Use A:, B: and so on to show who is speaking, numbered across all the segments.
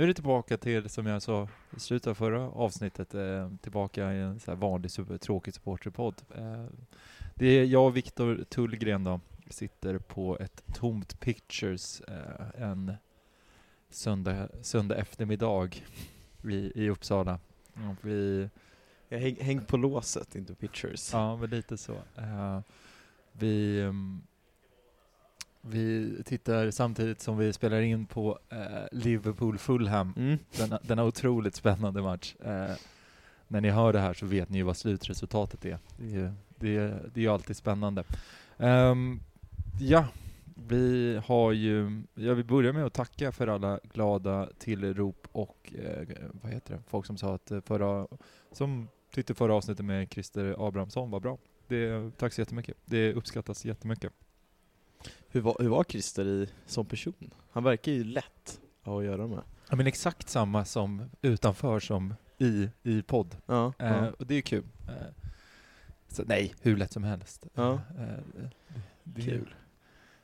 A: nu är det tillbaka till, som jag sa i slutet av förra avsnittet, eh, tillbaka i en så här vanlig super, tråkig supporterpodd. Eh, det är jag och Viktor Tullgren då, sitter på ett tomt Pictures eh, en söndag, söndag eftermiddag i, i Uppsala. Och vi,
B: Jag häng, häng på låset, inte pictures.
A: ja, men lite så. Eh, vi, mm, vi tittar samtidigt som vi spelar in på eh, Liverpool-Fulham
B: Mm.
A: denna, denna otroligt spännande match. Eh, när ni hör det här så vet ni ju vad slutresultatet är. Det är det är, det är ju alltid spännande. Ehm, ja, vi har ju, jag vill börja med att tacka för alla glada tillrop och eh, vad heter det, folk som sa att eh, förra, som tyckte förra avsnittet med Christer Abrahamsson var bra. Det, tack så jättemycket. Det uppskattas jättemycket.
B: Hur, var, hur var Christer i, som person? Han verkar ju lätt att göra med.
A: Ja men exakt samma som utanför som i, i podd.
B: Ja,
A: Eh,
B: ja.
A: och det är kul. Eh, så nej, hur lätt som helst.
B: Ja.
A: Eh, det,
B: Kul.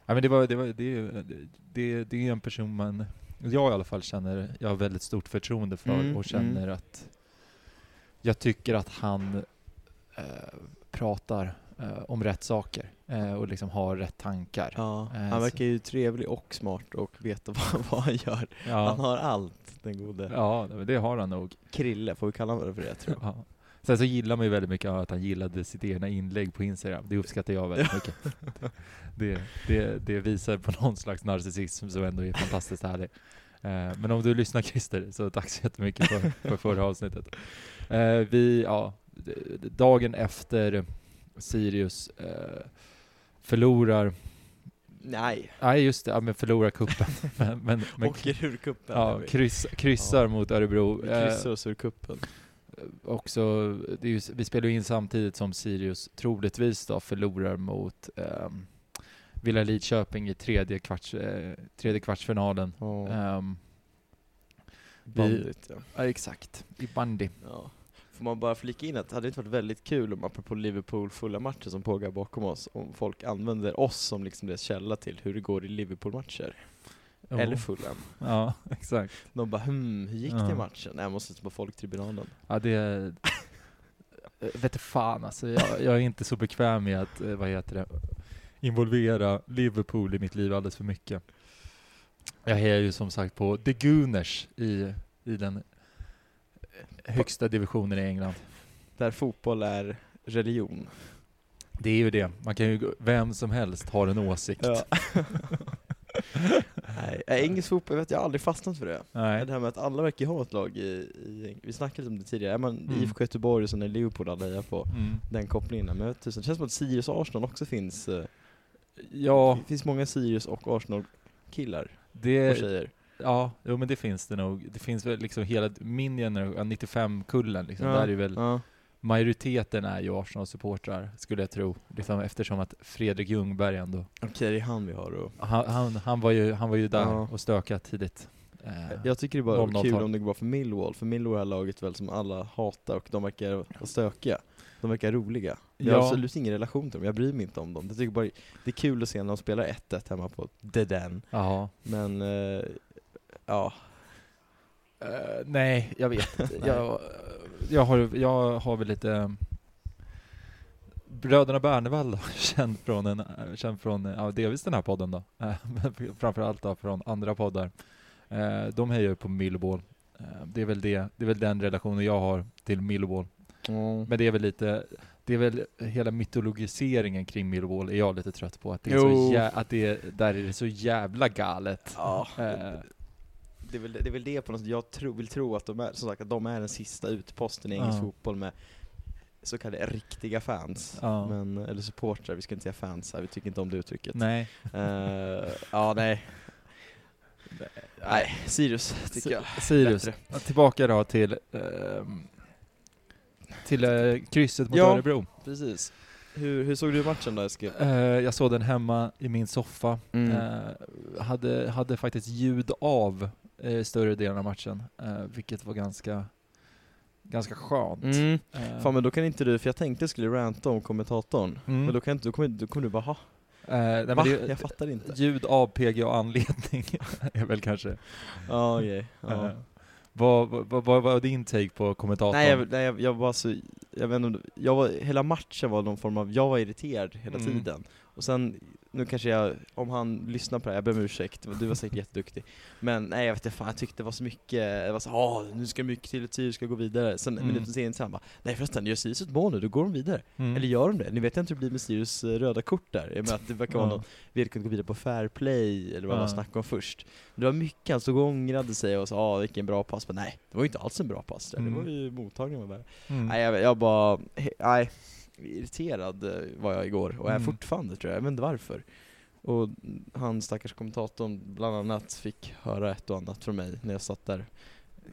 A: Ja, men det, var, det, var, det, är- det, det är en person man, jag i alla fall känner, jag har väldigt stort förtroende för
B: Mm,
A: och känner att jag tycker att han eh, pratar eh, om rätt saker eh, och liksom har rätt tankar.
B: Ja,
A: Eh,
B: han verkar ju trevlig och smart och vet vad, vad han gör. Han
A: Ja,
B: har allt, den gode.
A: ja, det har han nog.
B: Krille, får vi kalla honom för det tror jag.
A: Ja. Sen så gillar man ju väldigt mycket att han gillade sitt egna inlägg på Instagram. Det uppskattar jag väldigt mycket. Det, det, det visar på någon slags narcissism som ändå är fantastiskt härlig. Eh, men om du lyssnar Christer, så tack så jättemycket för, för förra avsnittet. Eh, vi, ja, dagen efter Sirius eh, förlorar,
B: Nej,
A: nej just det, ja, men förlorar kuppen. men, men, men
B: åker ur kuppen.
A: ja, kryss, kryssar
B: Ja.
A: mot Örebro.
B: Vi
A: Eh,
B: kryssar oss ur kuppen.
A: också, det är ju, vi spelar in samtidigt som Sirius troligtvis då förlorar mot um, Villa Lidköping i tredje, kvarts, eh, tredje kvartsfinalen.
B: Ja,
A: Ehm,
B: bandigt ja.
A: ja, exakt, i bandy.
B: ja. Får man bara flika in att det hade inte varit väldigt kul om, apropå Liverpool fulla matcher som pågår bakom oss, om folk använder oss som liksom deras källa till hur det går i Liverpool-matcher.
A: Jo.
B: Eller Fulham.
A: Ja, exakt.
B: De bara hmm, hur gick det
A: Ja.
B: i matchen? Nej, jag måste se på folktribunalen.
A: Ja, det är... Jag vet inte fan alltså, jag, jag är inte så bekväm med att, eh, vad heter det, involvera Liverpool i mitt liv alldeles för mycket. Jag är ju som sagt på The Gooners i, i den högsta divisionen i England.
B: Där fotboll är religion.
A: Det är ju det, man kan ju, vem som helst har en åsikt.
B: Ja. Nej, äh, engelsk fotboll, jag vet jag har aldrig fastnat för det.
A: Nej.
B: Det här med att alla verkar ha ett lag i, i vi snackade lite om det tidigare, är man
A: Mm.
B: IFK Göteborg och sen är Liverpool alla hejar på.
A: Mm.
B: Den kopplingen, men vet, det känns som att Sirius och Arsenal också finns, eh,
A: Ja,
B: det finns många Sirius och Arsenal killar och
A: det,
B: tjejer.
A: Ja, jo men det finns det nog. Det finns väl liksom hela min generation, 95-kullen liksom,
B: Ja,
A: där är väl
B: ja.
A: Majoriteten är ju Arsenal-supportrar, skulle jag tro. Liksom eftersom att Fredrik Ljungberg ändå,
B: Okej, det är han vi har och
A: han, han, han, var, ju, han var ju där
B: Ja.
A: och stökade tidigt. Eh,
B: Jag tycker det bara är
A: 00-tal.
B: kul om det går bra för Millwall, för Millwall är laget väl som alla hatar och de verkar vara stökiga. De verkar roliga. Jag har
A: Ja.
B: absolut ingen relation till dem, jag bryr mig inte om dem. Jag tycker bara det är kul att se när de spelar 1-1 hemma på The Den.
A: Jaha.
B: Men, eh, ja.
A: Eh, nej, jag vet inte. jag, jag, har, jag har väl lite... eh, Bröderna Bernevall då, känd från, en, eh, känd från ja, delvis den här podden då, men framförallt då från andra poddar. De hejar ju på Millwall. Det, är väl det, det är väl den relationen jag har till Millwall. Men det är väl lite, det är väl hela mytologiseringen kring Millwall är jag lite trött på. Att det är så jä- att det är, där är det så jävla galet.
B: Ja, det är, väl, det är väl det på något sätt, jag tro, vill tro att de är, som sagt, att de är den sista utposten i engelsk
A: Ja.
B: fotboll med så kallade riktiga fans.
A: Ja.
B: Men, eller supportrar, vi ska inte säga fans här, vi tycker inte om det uttrycket.
A: nej.
B: Eh, ja, nej. Nej, Sirius tycker jag.
A: Sirius.
B: Bättre.
A: Tillbaka då till, ehm, till eh, krysset mot
B: Ja.
A: Örebro.
B: Precis. Hur, hur såg du matchen då Eskil?
A: Eh, jag såg den hemma i min soffa.
B: Mm.
A: Eh, hade, hade faktiskt ljud av eh, större delen av matchen, eh, vilket var ganska, ganska skönt.
B: Mm.
A: Eh,
B: Fan men då kan inte du, för jag tänkte jag skulle ranta om kommentatorn,
A: Mm.
B: men då kan inte, då kommer, då kommer du bara ha.
A: nej, men
B: Va?
A: det,
B: Jag fattar inte.
A: Ljud, APG och anledning är väl kanske...
B: Ja, okej. Ja.
A: eh, vad, vad, vad, var din take på kommentatorn?
B: Nej, jag, nej jag, jag var så, jag vet inte, jag var, hela matchen var någon form av, jag var irriterad hela
A: Mm.
B: tiden. Och sen, nu kanske jag, om han lyssnar på det här, jag ber om ursäkt, du var säkert jätteduktig. Men nej jag vet inte, fan jag tyckte det var så mycket, det var så åh nu ska mycket till, Sirius ska gå vidare. Sen
A: Mm.
B: minuten senare han bara, nej förresten, gör Sirius ett mål nu, då går de vidare.
A: Mm.
B: Eller gör de det? Ni vet inte hur det blir med Sirius eh, röda kort där? Jag menar att det verkar vara någon, vi hade kunnat gå vidare på fair play, eller vad man snackade om först. Men det var mycket, han stod och ångrade sig och sa ah vilken bra pass, men nej, det var ju inte alls en bra pass där.
A: Mm.
B: det var ju mottagningen var värre.
A: Mm.
B: Nej jag, jag bara, nej, irriterad eh, var jag igår, och är
A: Mm.
B: fortfarande tror jag, jag vet inte varför. Och han stackars kommentatorn bland annat fick höra ett och annat från mig när jag satt där.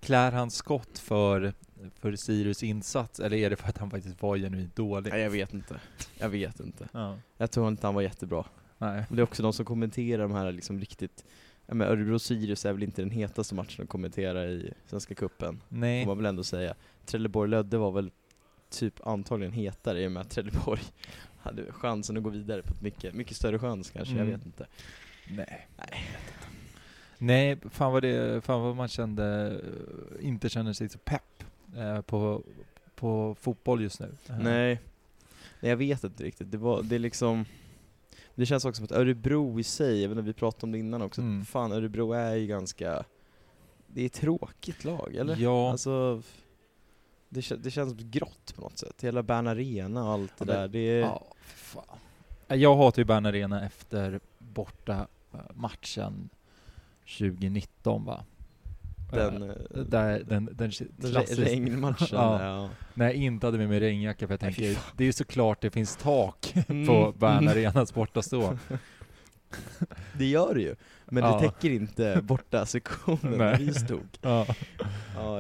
A: Klär han skott för, för Sirius insats, eller är det för att han faktiskt var genuint dålig?
B: Nej jag vet inte, jag vet inte.
A: Ja.
B: Jag tror inte han var jättebra.
A: Nej.
B: Men det är också de som kommenterar de här liksom riktigt, ja men Örebro-Sirius är väl inte den hetaste matchen att kommentera i Svenska Cupen,
A: Nej.
B: får man väl ändå säga. Trelleborg-Lödde var väl typ antagligen hetare i och med att Trelleborg hade chansen att gå vidare på ett mycket, mycket större chans kanske,
A: Mm.
B: jag vet inte.
A: Nej.
B: Nej.
A: Nej, fan vad, det, fan vad man kände, eh, inte känner sig så pepp eh, på, på fotboll just nu. Eh,
B: Nej. Nej, jag vet inte riktigt. Det, var, det liksom Det känns också som att Örebro i sig, jag vet inte, vi pratade om det innan också,
A: Mm.
B: fan Örebro är ju ganska Det är ett tråkigt lag, eller?
A: Ja.
B: Alltså det, det känns grått på något sätt, hela Bern Arena och allt det
A: Ja,
B: där, det är...
A: Ja, för fan. Jag hatar ju Bern Arena efter borta eh, matchen 2019 va?
B: Den,
A: Eh,
B: eh,
A: där, den, den,
B: den regnmatchen,
A: Ja.
B: ja.
A: När jag inte hade med mig regnjacka för jag tänker, det är ju såklart det finns tak
B: Mm.
A: på Bern
B: Mm.
A: Arenas bortastå.
B: Det gör det ju, men
A: Ja.
B: det täcker inte borta sektionen där vi stod.
A: Ja.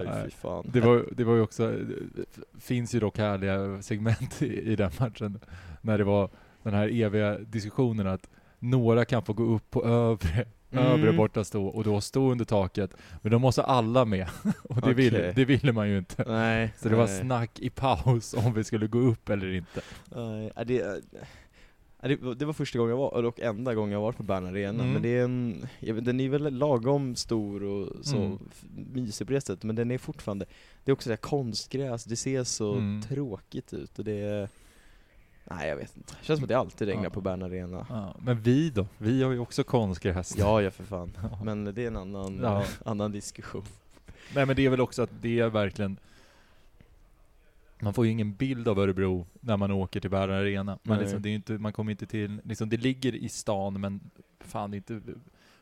A: Nej.
B: fy fan.
A: Det var, det var ju också, det finns ju dock härliga segment i, i den matchen, när det var den här eviga diskussionen att några kan få gå upp på övre,
B: Mm.
A: övre bortastå och då stå under taket, men då måste alla med. Och det, ville,
B: Okej.
A: det ville man ju inte.
B: Nej,
A: Så det var
B: nej.
A: snack i paus om vi skulle gå upp eller inte.
B: Nej, det, ja, det, var- första gången jag var, och enda gången jag var på Bern Arena,
A: Mm.
B: men det är en, vet, den är väl lagom stor och så
A: Mm.
B: mysig på det sättet, men den är fortfarande, det är också det här konstgräs, det ser så
A: Mm.
B: tråkigt ut och det är, nej jag vet inte, det känns som att det alltid regnar
A: Ja.
B: på Bern Arena.
A: Ja, men vi då? Vi har ju också konstgräs.
B: Ja, ja för fan. Men det är en annan, annan diskussion.
A: Nej men det är väl också att det är verkligen man får ju ingen bild av Örebro när man åker till Bära Arena. Man, liksom, det är inte, man kommer inte till, liksom, det ligger i stan men fan det är inte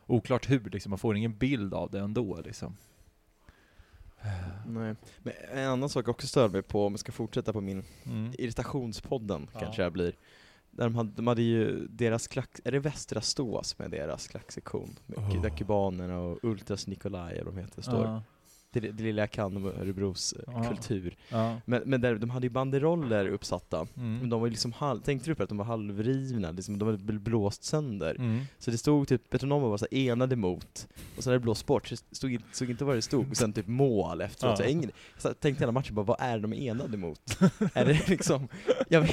A: oklart hur liksom, man får ingen bild av det ändå liksom.
B: Nej. Men en annan sak jag också stör mig på, om jag ska fortsätta på min
A: Mm.
B: irritationspodden
A: Ja.
B: kanske jag blir. Där de hade, de hade ju deras klack, är det Västra Stå som är deras klacksektion? Med
A: Oh.
B: Kubanerna och Ultras Nikolaj de heter står.
A: Ja,
B: Det, det, lilla jag kan om Örebros eh,
A: Ja.
B: kultur.
A: ja.
B: Men, men där, de hade ju banderoller uppsatta. Men
A: Mm.
B: de var liksom halv, tänkte du på att de var halvrivna? Liksom, de hade bl- blåst sönder.
A: Mm.
B: Så det stod typ, Petronomer var så enade mot, och sen hade det blåst bort, så det stod, såg inte vad det stod, och sen typ mål efteråt.
A: Ja.
B: jag, så jag tänkte hela matchen bara, vad är de enade mot? är det liksom, jag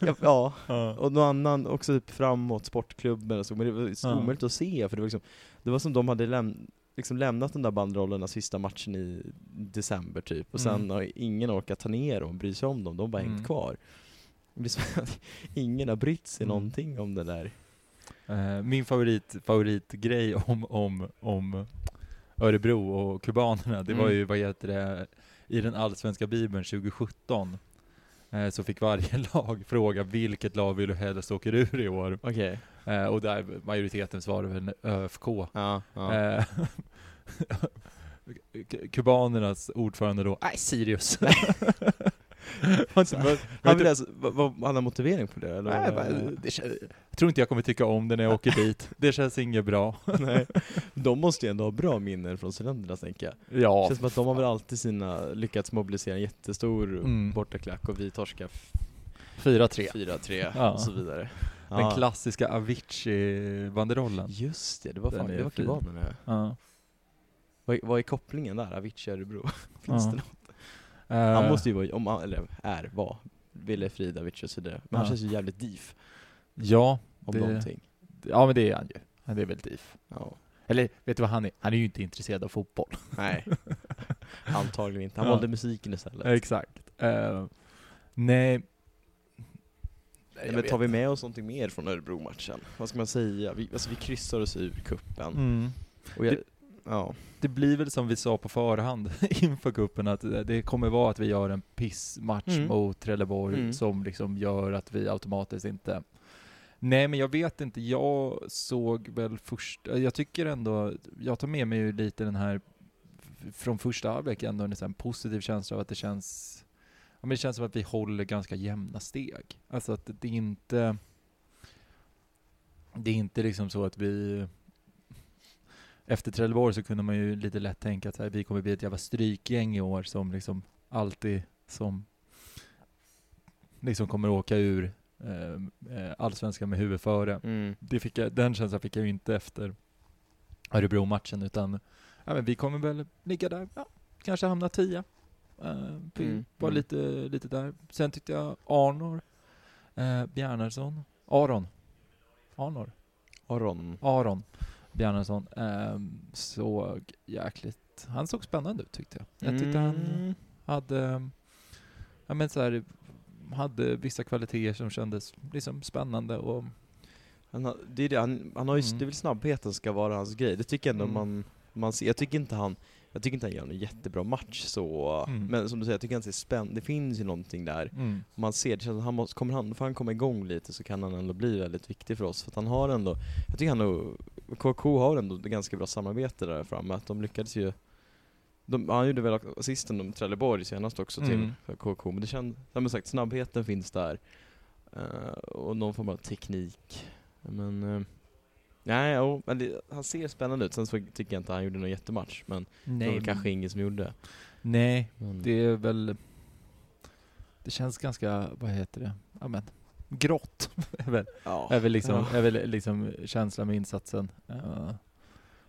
B: jag, ja,
A: Ja.
B: och någon annan också typ framåt, sportklubben och så, men det var så omöjligt att se, för det var liksom, det var som de hade läm, liksom lämnat de där banderollerna sista matchen i december typ, och sen
A: Mm.
B: har ingen orkat ta ner dem, bry sig om dem, de har bara
A: Mm.
B: hängt kvar. Det blir som att ingen har brytt sig
A: Mm.
B: någonting om det där.
A: Eh, min favorit, favoritgrej om, om, om Örebro och kubanerna, det var
B: Mm.
A: ju, vad heter det, i den allsvenska bibeln 2017 eh, så fick varje lag fråga vilket lag vill du helst åker ur i år?
B: Okej.
A: Eh, och där majoriteten svarade väl ÖFK.
B: Ja, ja.
A: Eh, Kubanernas ordförande då, nej Sirius.
B: Han, vill alltså, vad, han har motivering på det eller?
A: Nej, bara, det kän- jag tror inte jag kommer tycka om det när jag åker dit. Det känns inget bra.
B: Nej. De måste ju ändå ha bra minnen från studenterna tänker jag.
A: Ja,
B: känns som att de har väl alltid sina, lyckats mobilisera en jättestor
A: Mm.
B: bortaklack och vi torskar f-
A: 4-3.
B: 4-3
A: Ja.
B: och så vidare.
A: Den
B: Ja.
A: klassiska Avicii-banderollen.
B: Just det, det var fan, det var kubanerna.
A: Ja.
B: Vad, vad är kopplingen där? Avicii Örebro? Finns
A: Ja.
B: det något?
A: Eh,
B: Han måste ju vara, om han, eller är, var, Ville Frida Avicii och så vidare. Men han känns ju jävligt div.
A: Ja,
B: om
A: Det-
B: någonting.
A: Ja men det är han ju. Han är väl DIF.
B: Ja.
A: Eller vet du vad han är? Han är ju inte intresserad av fotboll.
B: Nej, antagligen inte. Han
A: Ja.
B: valde musiken istället.
A: Exakt. Eh, nej.
B: Nej, men tar vi med oss någonting mer från Örebro-matchen? Vad ska man säga? Vi, alltså vi kryssar oss ur kuppen.
A: Mm.
B: Och jag,
A: Det-
B: ja.
A: Det blir väl som vi sa på förhand inför kuppen att det kommer vara att vi gör en pissmatch
B: Mm.
A: mot Trelleborg
B: Mm.
A: som liksom gör att vi automatiskt inte Nej men jag vet inte, jag såg väl först, jag tycker ändå, jag tar med mig ju lite den här från första halvlek ändå en sån positiv känsla av att det känns men det känns som att vi håller ganska jämna steg. Alltså att det inte Det är inte liksom så att vi efter Trelleborg så kunde man ju lite lätt tänka att här, vi kommer bli ett jävla strykgäng i år som liksom alltid som liksom kommer åka ur eh, eh, allsvenskan med huvudet före.
B: Mm.
A: Det fick jag, den känslan fick jag ju inte efter Örebro-matchen utan ja, men vi kommer väl ligga där, ja, kanske hamna tia. Uh,
B: Mm,
A: Var
B: mm.
A: lite, lite där. Sen tyckte jag Arnor, uh, Bjarnarsson, Aron, Arnor,
B: Aron.
A: Aron Bjarnarsson ehm, såg jäkligt, han såg spännande ut tyckte jag. Jag tyckte han
B: Mm.
A: hade, ja men så här, hade vissa kvaliteter som kändes liksom spännande och
B: Han har, det är det, han, han har ju,
A: Mm.
B: det är väl snabbheten ska vara hans grej. Det tycker jag ändå
A: Mm.
B: man, man ser. Jag tycker inte han, jag tycker inte han gör en jättebra match så,
A: Mm.
B: men som du säger, jag tycker han ser spännande, det finns ju någonting där.
A: mm,
B: Man ser, det känns att han måste, kommer han, får han komma igång lite så kan han ändå bli väldigt viktig för oss. För att han har ändå, jag tycker han och KK har ändå ganska bra samarbete där framme. Att de lyckades ju, de, han gjorde väl assisten om Trelleborg senast också till
A: Mm.
B: för KK. Men det känns, som sagt, snabbheten finns där. Eh, och någon form av teknik. Men, uh, nej, jo, men det, han ser spännande ut. Sen så tycker jag inte han gjorde någon jättematch. Men det var
A: nej,
B: kanske ingen som gjorde.
A: nej,
B: Men,
A: det är väl, det känns ganska, vad heter det, ja men, grått är väl,
B: ja.
A: är väl liksom,
B: Ja.
A: är väl liksom känslan med insatsen.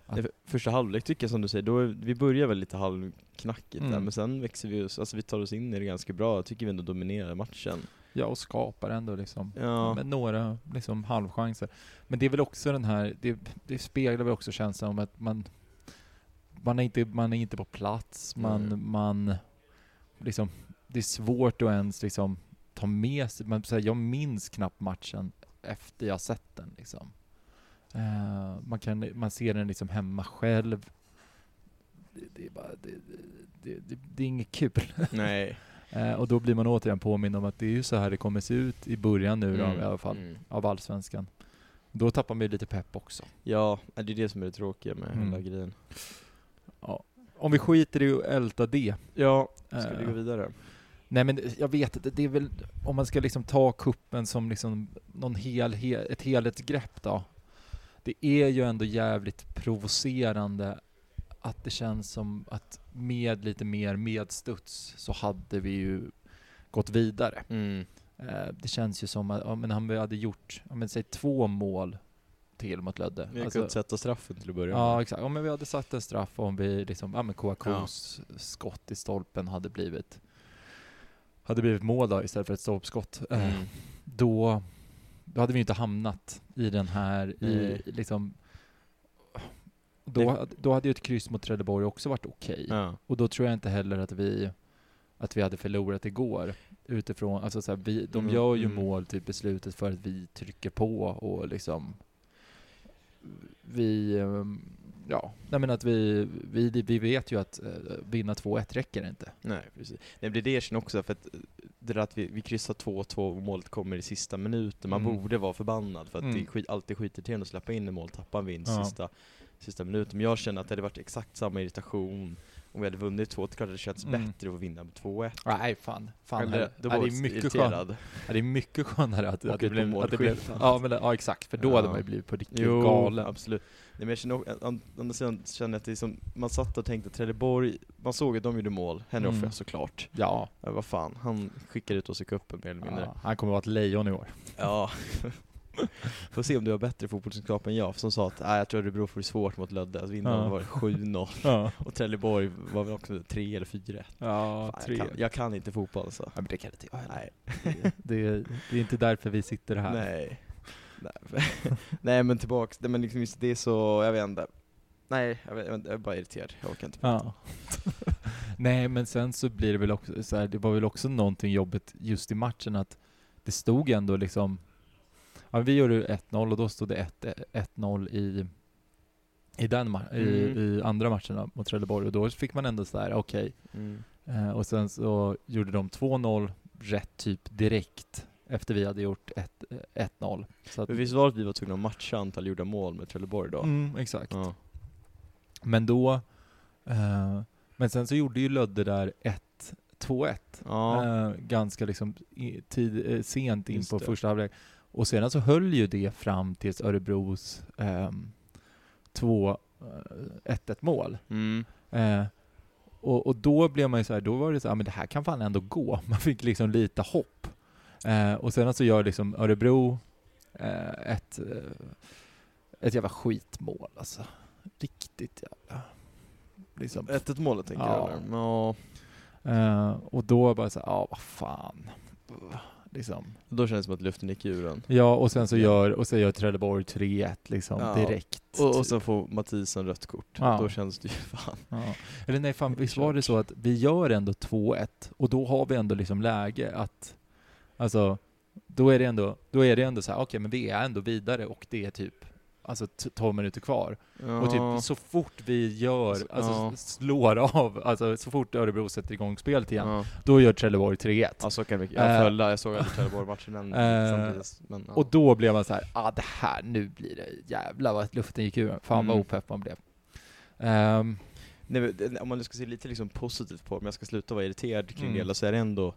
B: Är för- Första halvlek tycker jag som du säger, då är, vi börjar väl lite halvknackigt där,
A: Mm.
B: men sen växer vi oss, alltså vi tar oss in i det ganska bra, jag tycker vi ändå dominerar matchen.
A: ja, och skapar ändå liksom
B: Ja,
A: med några liksom halvchanser. Men det är väl också den här, det, det speglar väl också känslan om att man, man är inte, man är inte på plats, man,
B: Mm.
A: man, liksom, det är svårt att ens liksom ta med sig, man, så här, jag minns knappt matchen efter jag sett den liksom. Eh, man, kan, man ser den liksom hemma själv. Det, det är bara, det, det, är inget kul.
B: nej.
A: Eh, och då blir man återigen påmind om att det är ju så här det kommer se ut i början nu då,
B: Mm,
A: i alla fall,
B: mm.
A: av allsvenskan. Då tappar man ju lite pepp också.
B: Ja, det är det som är det tråkiga med
A: Mm.
B: hela grejen.
A: Ja. Om vi skiter i att älta det.
B: Ja, ska
A: Eh,
B: vi gå vidare?
A: Nej men jag vet inte, det är väl, om man ska liksom ta kuppen som liksom någon hel, hel, ett helhetsgrepp då. Det är ju ändå jävligt provocerande att det känns som att med lite mer medstuds så hade vi ju gått vidare.
B: Mm.
A: Eh, det känns ju som att ja, men han hade gjort, ja, men, säg två mål till mot Lödde.
B: Vi
A: Alltså-
B: kunde sätta straffen till att börja
A: Ja exakt, om vi hade satt en straff om vi liksom, ja men KAKs skott i stolpen hade blivit hade blivit mål då istället för ett stolpskott. Eh,
B: Mm.
A: Då, då hade vi inte hamnat i den här, i liksom då, då hade ju ett kryss mot Trelleborg också varit okej.
B: Ja.
A: Och då tror jag inte heller att vi att vi hade förlorat igår utifrån, alltså så här, vi, de
B: Mm,
A: gör ju
B: mm.
A: mål typ i slutet för att vi trycker på och liksom vi, ehm, ja, nej men att vi, vi, vi vet ju att eh, vinna 2-1 räcker inte.
B: Nej, precis. Nej, det är det jag känner också, för att eh, det där att vi, vi kryssar 2-2 och målet kommer i sista minuten, man
A: Mm.
B: borde vara förbannad för att
A: Mm.
B: det skit, alltid skiter till en att släppa in en mål, tappa en vinst
A: Ja.
B: sista, sista minuten. Men jag känner att det hade varit exakt samma irritation om vi hade vunnit 2 Det klart det känns
A: Mm.
B: bättre att vinna med 2-1.
A: Nej fan, fan
B: Eller, då var
A: det är mycket. Ja, det är mycket skönare att, att, det, blev,
B: mål
A: att det blev, ja, men, ja exakt, för då hade
B: Ja.
A: man ju blivit på riktigt
B: Jo,
A: galen.
B: absolut. Men jag känner, å- andra sidan känner jag att det som, man satt och tänkte Trelleborg, man såg att de gjorde mål, Henry
A: Mm.
B: såklart.
A: Ja,
B: Ja, vad fan, han skickar ut oss i cupen mer eller mindre.
A: ja, han kommer vara ett lejon i år.
B: Ja. Får se om du har bättre fotbollskunskap än jag, som sa att jag tror Örebro får det svårt mot Lödde, att vinna
A: Ja.
B: var det 7-0.
A: Ja,
B: Och Trelleborg var väl också 3 eller 4
A: ja
B: Fan, jag, kan, jag kan inte fotboll alltså.
A: Ja, men det kan inte jag.
B: Nej.
A: det, det är inte därför vi sitter här.
B: Nej. Nej, men tillbaks, nej, men liksom, just det är så, jag vet inte. Nej, jag, vet, jag är bara irriterad. Jag orkar inte prata.
A: Ja. Nej, men sen så blir det väl också så här, det var väl också någonting jobbigt just i matchen att det stod ändå liksom, ja, vi gjorde 1-0 och då stod det 1 1-0 i, i, den ma- i,
B: Mm.
A: i andra matcherna mot Trelleborg och då fick man ändå så här, okej.
B: Mm.
A: Eh, och sen så gjorde de 2-0 rätt typ direkt efter vi hade gjort ett- eh, 1-0. Så att,
B: visst var det att vi var tvungna att matcha antal gjorda mål med Trelleborg då?
A: mm, exakt.
B: Ja.
A: Men då, eh, men sen så gjorde ju Lödde där 1 2-1.
B: Ja.
A: Eh, ganska liksom i, tid, eh, sent in
B: Just
A: på
B: det.
A: första halvlek. Och sedan så höll ju det fram tills Örebros ehm, två eh, 1-1 mål.
B: Mm.
A: Eh, och, och då blev man ju så här, då var det så här, men det här kan fan ändå gå. Man fick liksom lite hopp. Eh, och sen så gör liksom Örebro eh, ett, eh, ett jävla skitmål alltså. Riktigt jävla... Liksom.
B: 1-1 målet tänker
A: Ja.
B: jag. Ja.
A: Eh, och då bara så ja vad fan. Liksom.
B: Då kändes det som att luften gick ur en.
A: Ja, och sen så gör, och så gör Trelleborg 3-1 liksom
B: Ja.
A: direkt.
B: Och, och sen får Mathisen rött kort.
A: Ja.
B: Då känns det ju fan.
A: Ja. Eller nej, fan, visst var det så att vi gör ändå 2-1 och då har vi ändå liksom läge att, alltså, då är det ändå, då är det ändå så här, okej, men vi är ändå vidare och det är typ, alltså t- 12 minuter kvar.
B: Ja.
A: Och typ så fort vi gör,
B: Så-
A: alltså
B: ja.
A: slår av, alltså så fort Örebro sätter igång spelet igen,
B: Ja.
A: då gör Trelleborg 3-1.
B: Ja så kan det mycket. Jag
A: Eh,
B: följde, jag såg Trelleborg-matchen
A: Eh,
B: samtidigt. Men.
A: Och då blev man så här, ah det här, nu blir det jävlar vad luften gick ur. Fan vad
B: Mm.
A: opepp man blev. Ehm,
B: Nej, men det- om man nu ska se lite liksom positivt på det, om jag ska sluta vara irriterad kring
A: Mm.
B: det så är det ändå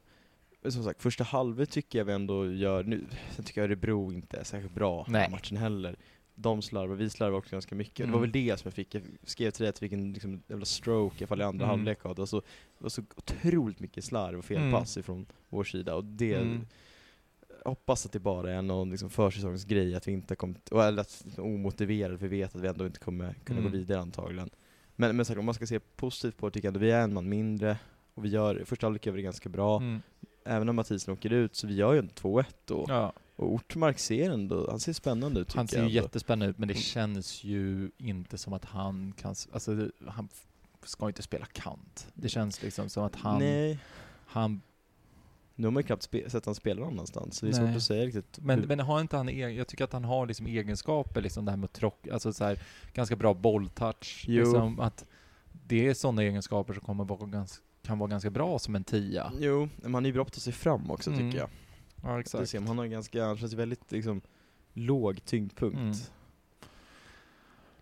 B: som sagt, första halvlek tycker jag vi ändå gör nu, sen tycker jag Örebro inte är särskilt bra
A: Nej.
B: matchen heller. De slarvar, vi slarvar också ganska mycket. Det
A: Mm.
B: var väl det som jag fick, jag skrev till dig att jag fick en liksom, jävla stroke i andra
A: Mm.
B: halvlek av det. Alltså, det var så otroligt mycket slarv och felpass ifrån vår sida och det
A: Mm.
B: jag hoppas att det bara är någon liksom försäsongsgrej, att vi inte och- eller att omotiverade, för vi vet att vi ändå inte kommer kunna
A: Mm.
B: gå vidare antagligen. Men, men sagt, om man ska se positivt på det tycker jag ändå vi är en man mindre, och vi gör, första halvlek gör vi det ganska bra.
A: mm,
B: Även om Mathisen åker ut, så vi gör ju ändå 2-1 då.
A: ja.
B: Och Ortmark ser ändå, han ser spännande ut tycker
A: Han ser
B: jag
A: ju jättespännande ut, men det
B: Mm.
A: känns ju inte som att han kan, alltså han ska inte spela kant. Det känns liksom som att han,
B: Nej,
A: han
B: nu har man ju knappt sett han spela någon annanstans, så det är
A: Nej.
B: svårt att säga riktigt.
A: men, men har inte han, eg- jag tycker att han har liksom egenskaper, liksom det här med trock, alltså så här, ganska bra bolltouch.
B: Jo.
A: Liksom att det är sådana egenskaper som kommer vara ganska, kan vara ganska bra som en tia.
B: Jo, men han är ju bra på att ta sig fram också
A: Mm.
B: tycker jag.
A: Ja,
B: Det
A: exakt.
B: ser man, han har ganska, han känns väldigt liksom låg tyngdpunkt.
A: Mm.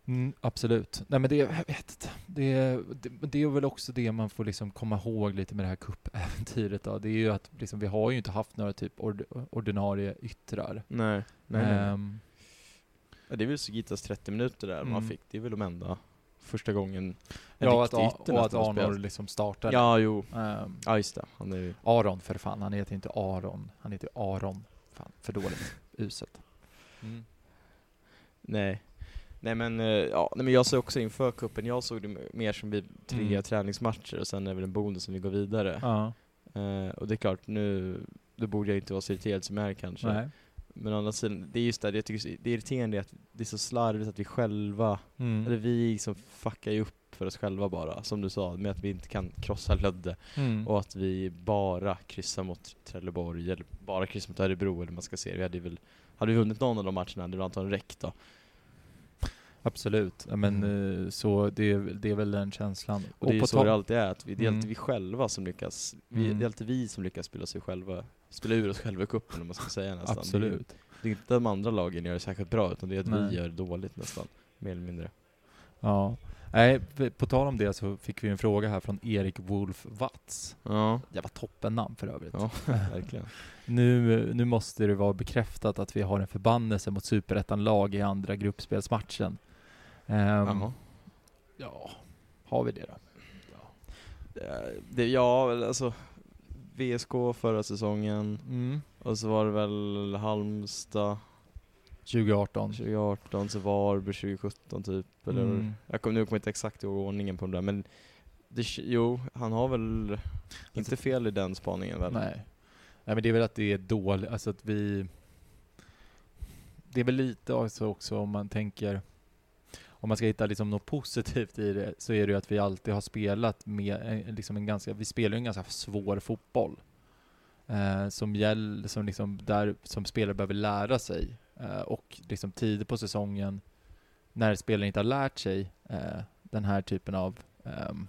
A: Mm, absolut. Nej men det, jag vet. Det, det, det är väl också det man får liksom komma ihåg lite med det här cupäventyret då. Det är ju att liksom, vi har ju inte haft några typ ord, ordinarie yttrar.
B: Nej, nej, nej.
A: Ehm,
B: Ja, det är väl Sugitas 30 minuter där man
A: Mm.
B: fick, det är väl de enda första gången en
A: ja, att,
B: riktig
A: A-
B: ytter
A: och att Arnor liksom startade.
B: Ja, jo.
A: Ehm,
B: Ja, just det. Han är ju...
A: Aron för fan, han heter inte Aron. Han heter Aron. Fan, för dåligt. Uselt. Mm.
B: Nej. Nej men, eh, ja, nej, men jag såg också inför kuppen jag såg det mer som vi tre
A: Mm.
B: träningsmatcher och sen är väl en bonus som vi går vidare.
A: Ja,
B: Eh, och det är klart, nu, då borde jag inte vara så irriterad som jag är kanske.
A: nej.
B: Men å andra sidan, det är just det, jag tycker det är irriterande att det är så slarvigt att vi själva,
A: Mm.
B: eller vi som fuckar ju upp för oss själva bara, som du sa, med att vi inte kan krossa Lödde.
A: Mm.
B: Och att vi bara kryssar mot Trelleborg, eller bara kryssar mot Örebro eller man ska se. Vi hade väl, hade vi vunnit någon av de matcherna hade det antagligen räckt då.
A: Absolut. Ja, Men
B: Mm.
A: eh, så det, är- det är väl den känslan.
B: Och, det är ju så det alltid är, att vi, det är
A: Mm.
B: alltid vi själva som lyckas, vi,
A: Mm.
B: det är alltid vi som lyckas spela sig själva, spela ur oss själva i cupen om man ska säga nästan.
A: Absolut.
B: Det är, det är inte de andra lagen gör det särskilt bra, utan det är att
A: Nej.
B: vi gör det dåligt nästan, mer eller mindre.
A: Ja. Nej, på tal om det så fick vi en fråga här från Erik Wolf Watts.
B: Ja,
A: Jävla toppennamn för övrigt.
B: ja verkligen.
A: Nu, nu måste det vara bekräftat att vi har en förbannelse mot superettan-lag i andra gruppspelsmatchen.
B: Jaha.
A: ja, har vi det då?
B: Det, det, ja, väl, alltså VSK förra säsongen,
A: Mm.
B: och så var det väl Halmstad
A: 2018.
B: 2018, så Varberg 2017 typ, eller
A: Mm.
B: jag kommer nu kommer jag inte exakt ihåg ordningen på de där, men det, jo, han har väl inte fel i den spaningen väl?
A: Nej. Nej men det är väl att det är dåligt, alltså att vi det är väl lite också, också om man tänker om man ska hitta liksom något positivt i det så är det ju att vi alltid har spelat med eh, liksom en ganska, vi spelar ju en ganska svår fotboll. Eh, som gäller, som liksom där som spelare behöver lära sig. Eh, och liksom tidigt på säsongen när spelaren inte har lärt sig eh, den här typen av ehm,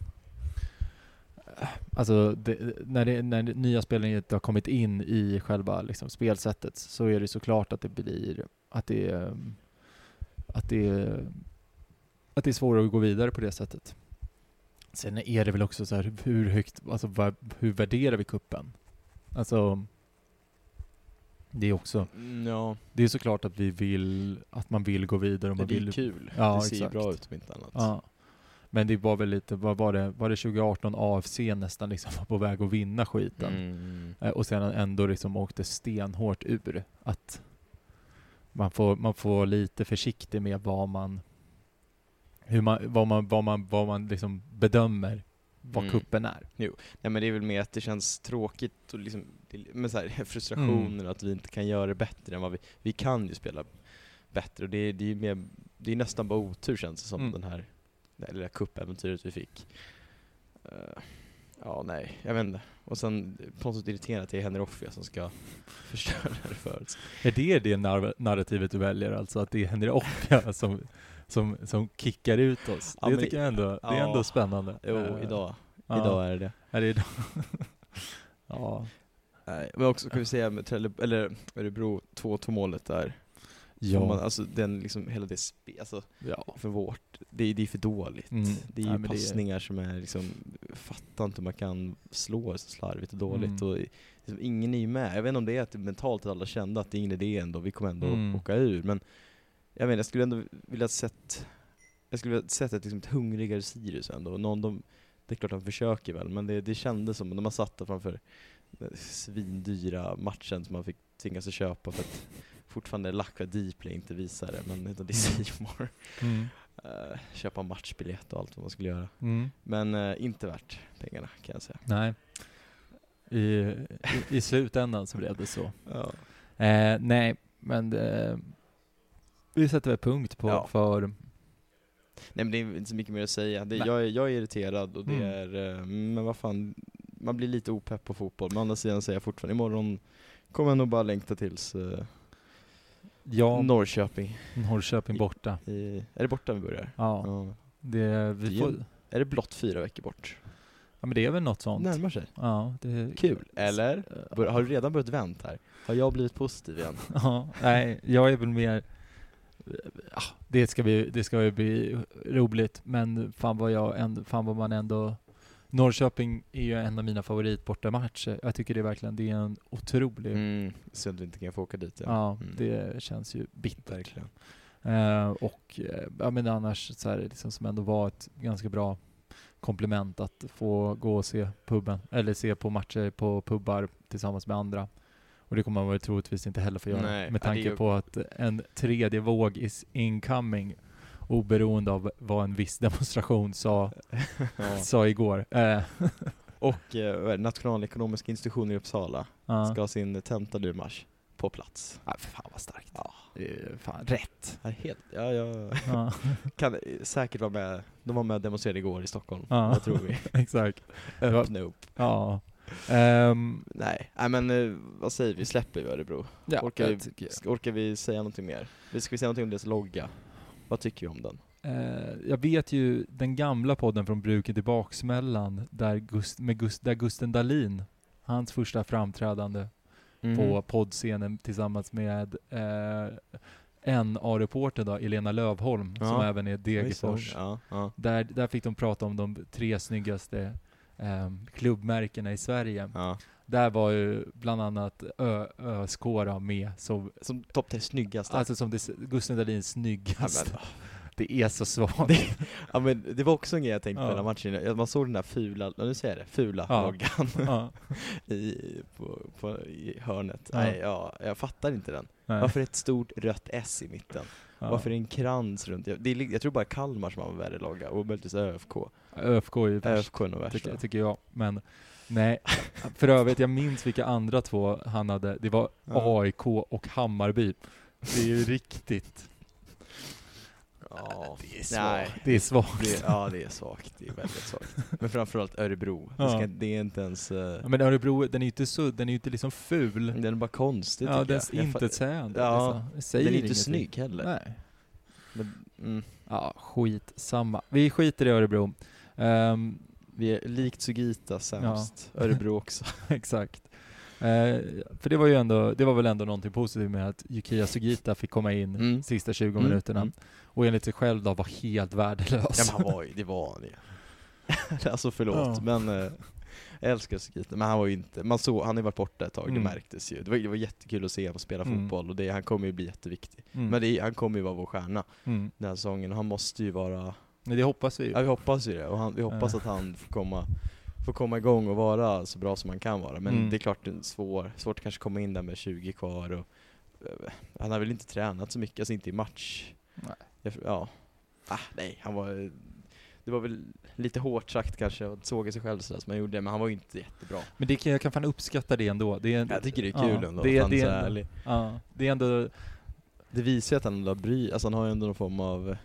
A: eh, Alltså det, när, det, när det nya spelare inte har kommit in i själva liksom, spelsättet så är det såklart att det blir att det, ehm, att det att det är svårare att gå vidare på det sättet. Sen är det väl också så här, hur högt, alltså hur värderar vi kuppen? Alltså, det är också,
B: Mm, ja,
A: det är såklart att vi vill, att man vill gå vidare och
B: det
A: man
B: är
A: vill
B: kul.
A: Ja,
B: det ser
A: exakt.
B: bra ut om inte annat.
A: Ja. Men det var väl lite, vad var det, var det 2018 AFC nästan liksom var på väg att vinna skiten?
B: Mm.
A: Eh, Och sen ändå liksom åkte stenhårt ur. Att man får, man får vara lite försiktig med vad man, hur man, vad man, vad man, vad man liksom bedömer vad
B: Mm.
A: kuppen är.
B: Nej men det är väl mer att det känns tråkigt och liksom, med så här, frustrationer
A: Mm.
B: att vi inte kan göra det bättre än vad vi, vi kan ju spela bättre och det, är- det är ju mer, det är nästan bara otur känns det som
A: Mm.
B: den här, det här lilla cupäventyret vi fick. Eh, ja nej, jag vet inte. Och sen på något sätt irriterande att det är Henry Offia som ska förstöra det för oss.
A: Är det det nar- narrativet du väljer? Alltså att det är Henry Offia som, som, som kickar ut oss?
B: Ja,
A: det
B: men-
A: tycker jag ändå, det är
B: ja.
A: ändå spännande.
B: Jo,
A: Eh,
B: idag,
A: ja.
B: idag är det.
A: Är det idag? ja.
B: Nej, men också kan vi säga med Trelle, eller Örebro 2-2 målet där.
A: Ja.
B: Man, alltså den liksom, hela det spe, alltså
A: ja.
B: för vårt, det, är- det är för dåligt.
A: Mm.
B: Det är
A: Ja,
B: ju
A: men det är-
B: passningar som är liksom, fattar inte hur man kan slå så slarvigt och dåligt.
A: Mm.
B: Och liksom, ingen är ju med. Jag vet inte om det är att mentalt att alla kände att det är ingen idé ändå, vi kommer ändå
A: Mm.
B: åka ur. Men jag menar, jag skulle ändå vilja sett, jag skulle vilja sett ett, liksom, ett hungrigare Sirius ändå. Någon, de, det är klart de försöker väl, men det, det kändes som, när man satt där framför den svindyra matchen som man fick tvingas att köpa för att fortfarande Lacka Dplay inte visar det, men utan det är Simor.
A: Mm.
B: Eh, köpa matchbiljett och allt vad man skulle göra.
A: Mm.
B: Men eh, inte värt pengarna kan jag säga.
A: Nej. I, i, I slutändan så blev det så.
B: Ja.
A: Eh, nej, men det, vi sätter väl punkt på
B: Ja.
A: för...
B: Nej men det är inte så mycket mer att säga. Det, jag, är, jag är irriterad och det
A: Mm.
B: är, eh, men vad fan, man blir lite opepp på fotboll. Men å andra sidan säger jag fortfarande, imorgon kommer jag nog bara längta tills uh,
A: Ja,
B: Norrköping.
A: Norrköping borta.
B: I, är det borta vi börjar?
A: Ja,
B: Ja.
A: det, vi
B: Det är
A: får,
B: Är det blott fyra veckor bort?
A: ja, men det är väl något sånt.
B: Närmar sig.
A: Ja, det,
B: Kul, eller?
A: Eh,
B: Bör, har du redan börjat vänt här? Har jag blivit positiv igen?
A: Ja, nej, jag är väl mer... Ja, det ska, vi, det ska ju bli roligt, men fan vad, jag fan vad man ändå... Norrköping är ju en av mina favoritbortamatcher. Jag tycker det är verkligen, det är en otrolig...
B: Mm, synd att vi inte kan få åka dit.
A: Ja,
B: Mm.
A: det känns ju bittert.
B: Verkligen.
A: Eh, och eh, ja, men annars så här, liksom som ändå var ett ganska bra komplement att få gå och se puben, eller se på matcher på pubbar tillsammans med andra. Och det kommer man väl troligtvis inte heller få göra
B: Nej,
A: med tanke
B: ju-
A: på att en tredje våg is incoming oberoende av vad en viss demonstration sa,
B: Ja.
A: sa igår. Eh,
B: Och eh? Nationalekonomiska institutionen i Uppsala
A: ja.
B: ska ha sin tenta nu i mars. På plats.
A: Ja, för fan vad starkt.
B: Ja.
A: Fan rätt.
B: Ja, helt, ja, jag
A: Ja,
B: kan säkert vara med. De var med och demonstrerade igår i Stockholm.
A: Ja.
B: Vad tror vi?
A: exakt.
B: Öppna upp.
A: Ja. Ehm,
B: Nej, nej men eh, vad säger vi? Släpper vi Örebro?
A: ja,
B: orkar, vi, ska- orkar vi säga någonting mer? Vi- Ska vi säga någonting om deras logga? Vad tycker vi om den?
A: Eh, jag vet ju den gamla podden från Bruket i Baksmällan, där, Gust, med Gust, där Gusten Dahlin, hans första framträdande
B: Mhm.
A: på poddscenen tillsammans med eh, en A-reporter då, Elena Lövholm, som
B: Ja.
A: även är Degerfors.
B: Ja, ja.
A: Där, där fick de prata om de tre snyggaste eh, klubbmärkena i Sverige.
B: ja.
A: Där var ju bland annat Ö, ÖSK då med, som,
B: Som topp tre snyggaste.
A: alltså som det, Gusten Dahlins
B: ja,
A: snyggaste.
B: men,
A: Det är så svagt.
B: ja men det var också en grej jag tänkte på
A: Ja.
B: den här matchen. Ja, Man såg den där fula, ja, nu säger jag det, fula
A: Ja.
B: loggan
A: ja.
B: i, på, på, i hörnet.
A: Ja.
B: Nej, ja, jag fattar inte den.
A: Nej.
B: Varför ett stort rött S i mitten? Varför är det en krans runt? Jag, det är, jag tror bara Kalmar som har en värre logga, och möjligtvis ÖFK.
A: ÖFK är ju värst,
B: ÖFK är nog värst.
A: tycker, tycker jag. Men nej, för övrigt, jag minns vilka andra två han hade. Det var. AIK och Hammarby. Det är ju riktigt.
B: Ja,
A: Det är
B: nej.
A: svagt. Det är svagt.
B: Det, ja, det är svagt. Det är väldigt svagt. Men framförallt Örebro. Det,
A: Ja.
B: ska, det är inte ens... eh,
A: Ja, Men Örebro, den är ju inte så, den är ju inte liksom ful.
B: den är bara konstig
A: Ja,
B: tycker
A: den
B: jag.
A: är intetsägande.
B: Ja,
A: liksom. Det säger
B: Den är inte
A: ingenting.
B: snygg heller.
A: Nej.
B: Men, mm,
A: Ja, skit samma. Vi skiter i Örebro. Ehm,
B: vi är likt Sugita sämst. Örebro också.
A: exakt. Eh, för det var ju ändå, det var väl ändå någonting positivt med att Yukiya Sugita fick komma in
B: Mm.
A: sista 20
B: Mm,
A: minuterna.
B: mm.
A: Och enligt sig själv då var helt värdelös.
B: Ja, men han var ju, det var ju. alltså förlåt,
A: Ja.
B: men eh, jag älskar Sugita. Men han var ju inte, man såg, han har ju varit borta ett tag,
A: Mm.
B: det märktes ju. Det var, det var jättekul att se honom spela
A: Mm.
B: fotboll och det, han kommer ju bli jätteviktig.
A: Mm.
B: Men det, han kommer ju vara vår stjärna den här säsongen han måste ju vara
A: Men det hoppas vi ju.
B: Ja vi hoppas ju det, och han, vi hoppas
A: Eh.
B: att han får komma, får komma igång och vara så bra som han kan vara. Men
A: Mm.
B: det är klart det är svår, svårt att kanske komma in där med 20 kvar och eh, Han har väl inte tränat så mycket, alltså inte i match.
A: Nej.
B: Ja. Ah, nej, han var Det var väl lite hårt sagt kanske att såga sig själv sådär som han gjorde, men han var ju inte jättebra.
A: Men det kan, jag kan fan uppskatta det ändå. Det är,
B: Jag tycker det är
A: ja,
B: kul ändå
A: det,
B: att han
A: det,
B: är så
A: är ändå, ja, det är ändå,
B: Det visar ju att han ändå bry, alltså han har ju ändå någon form av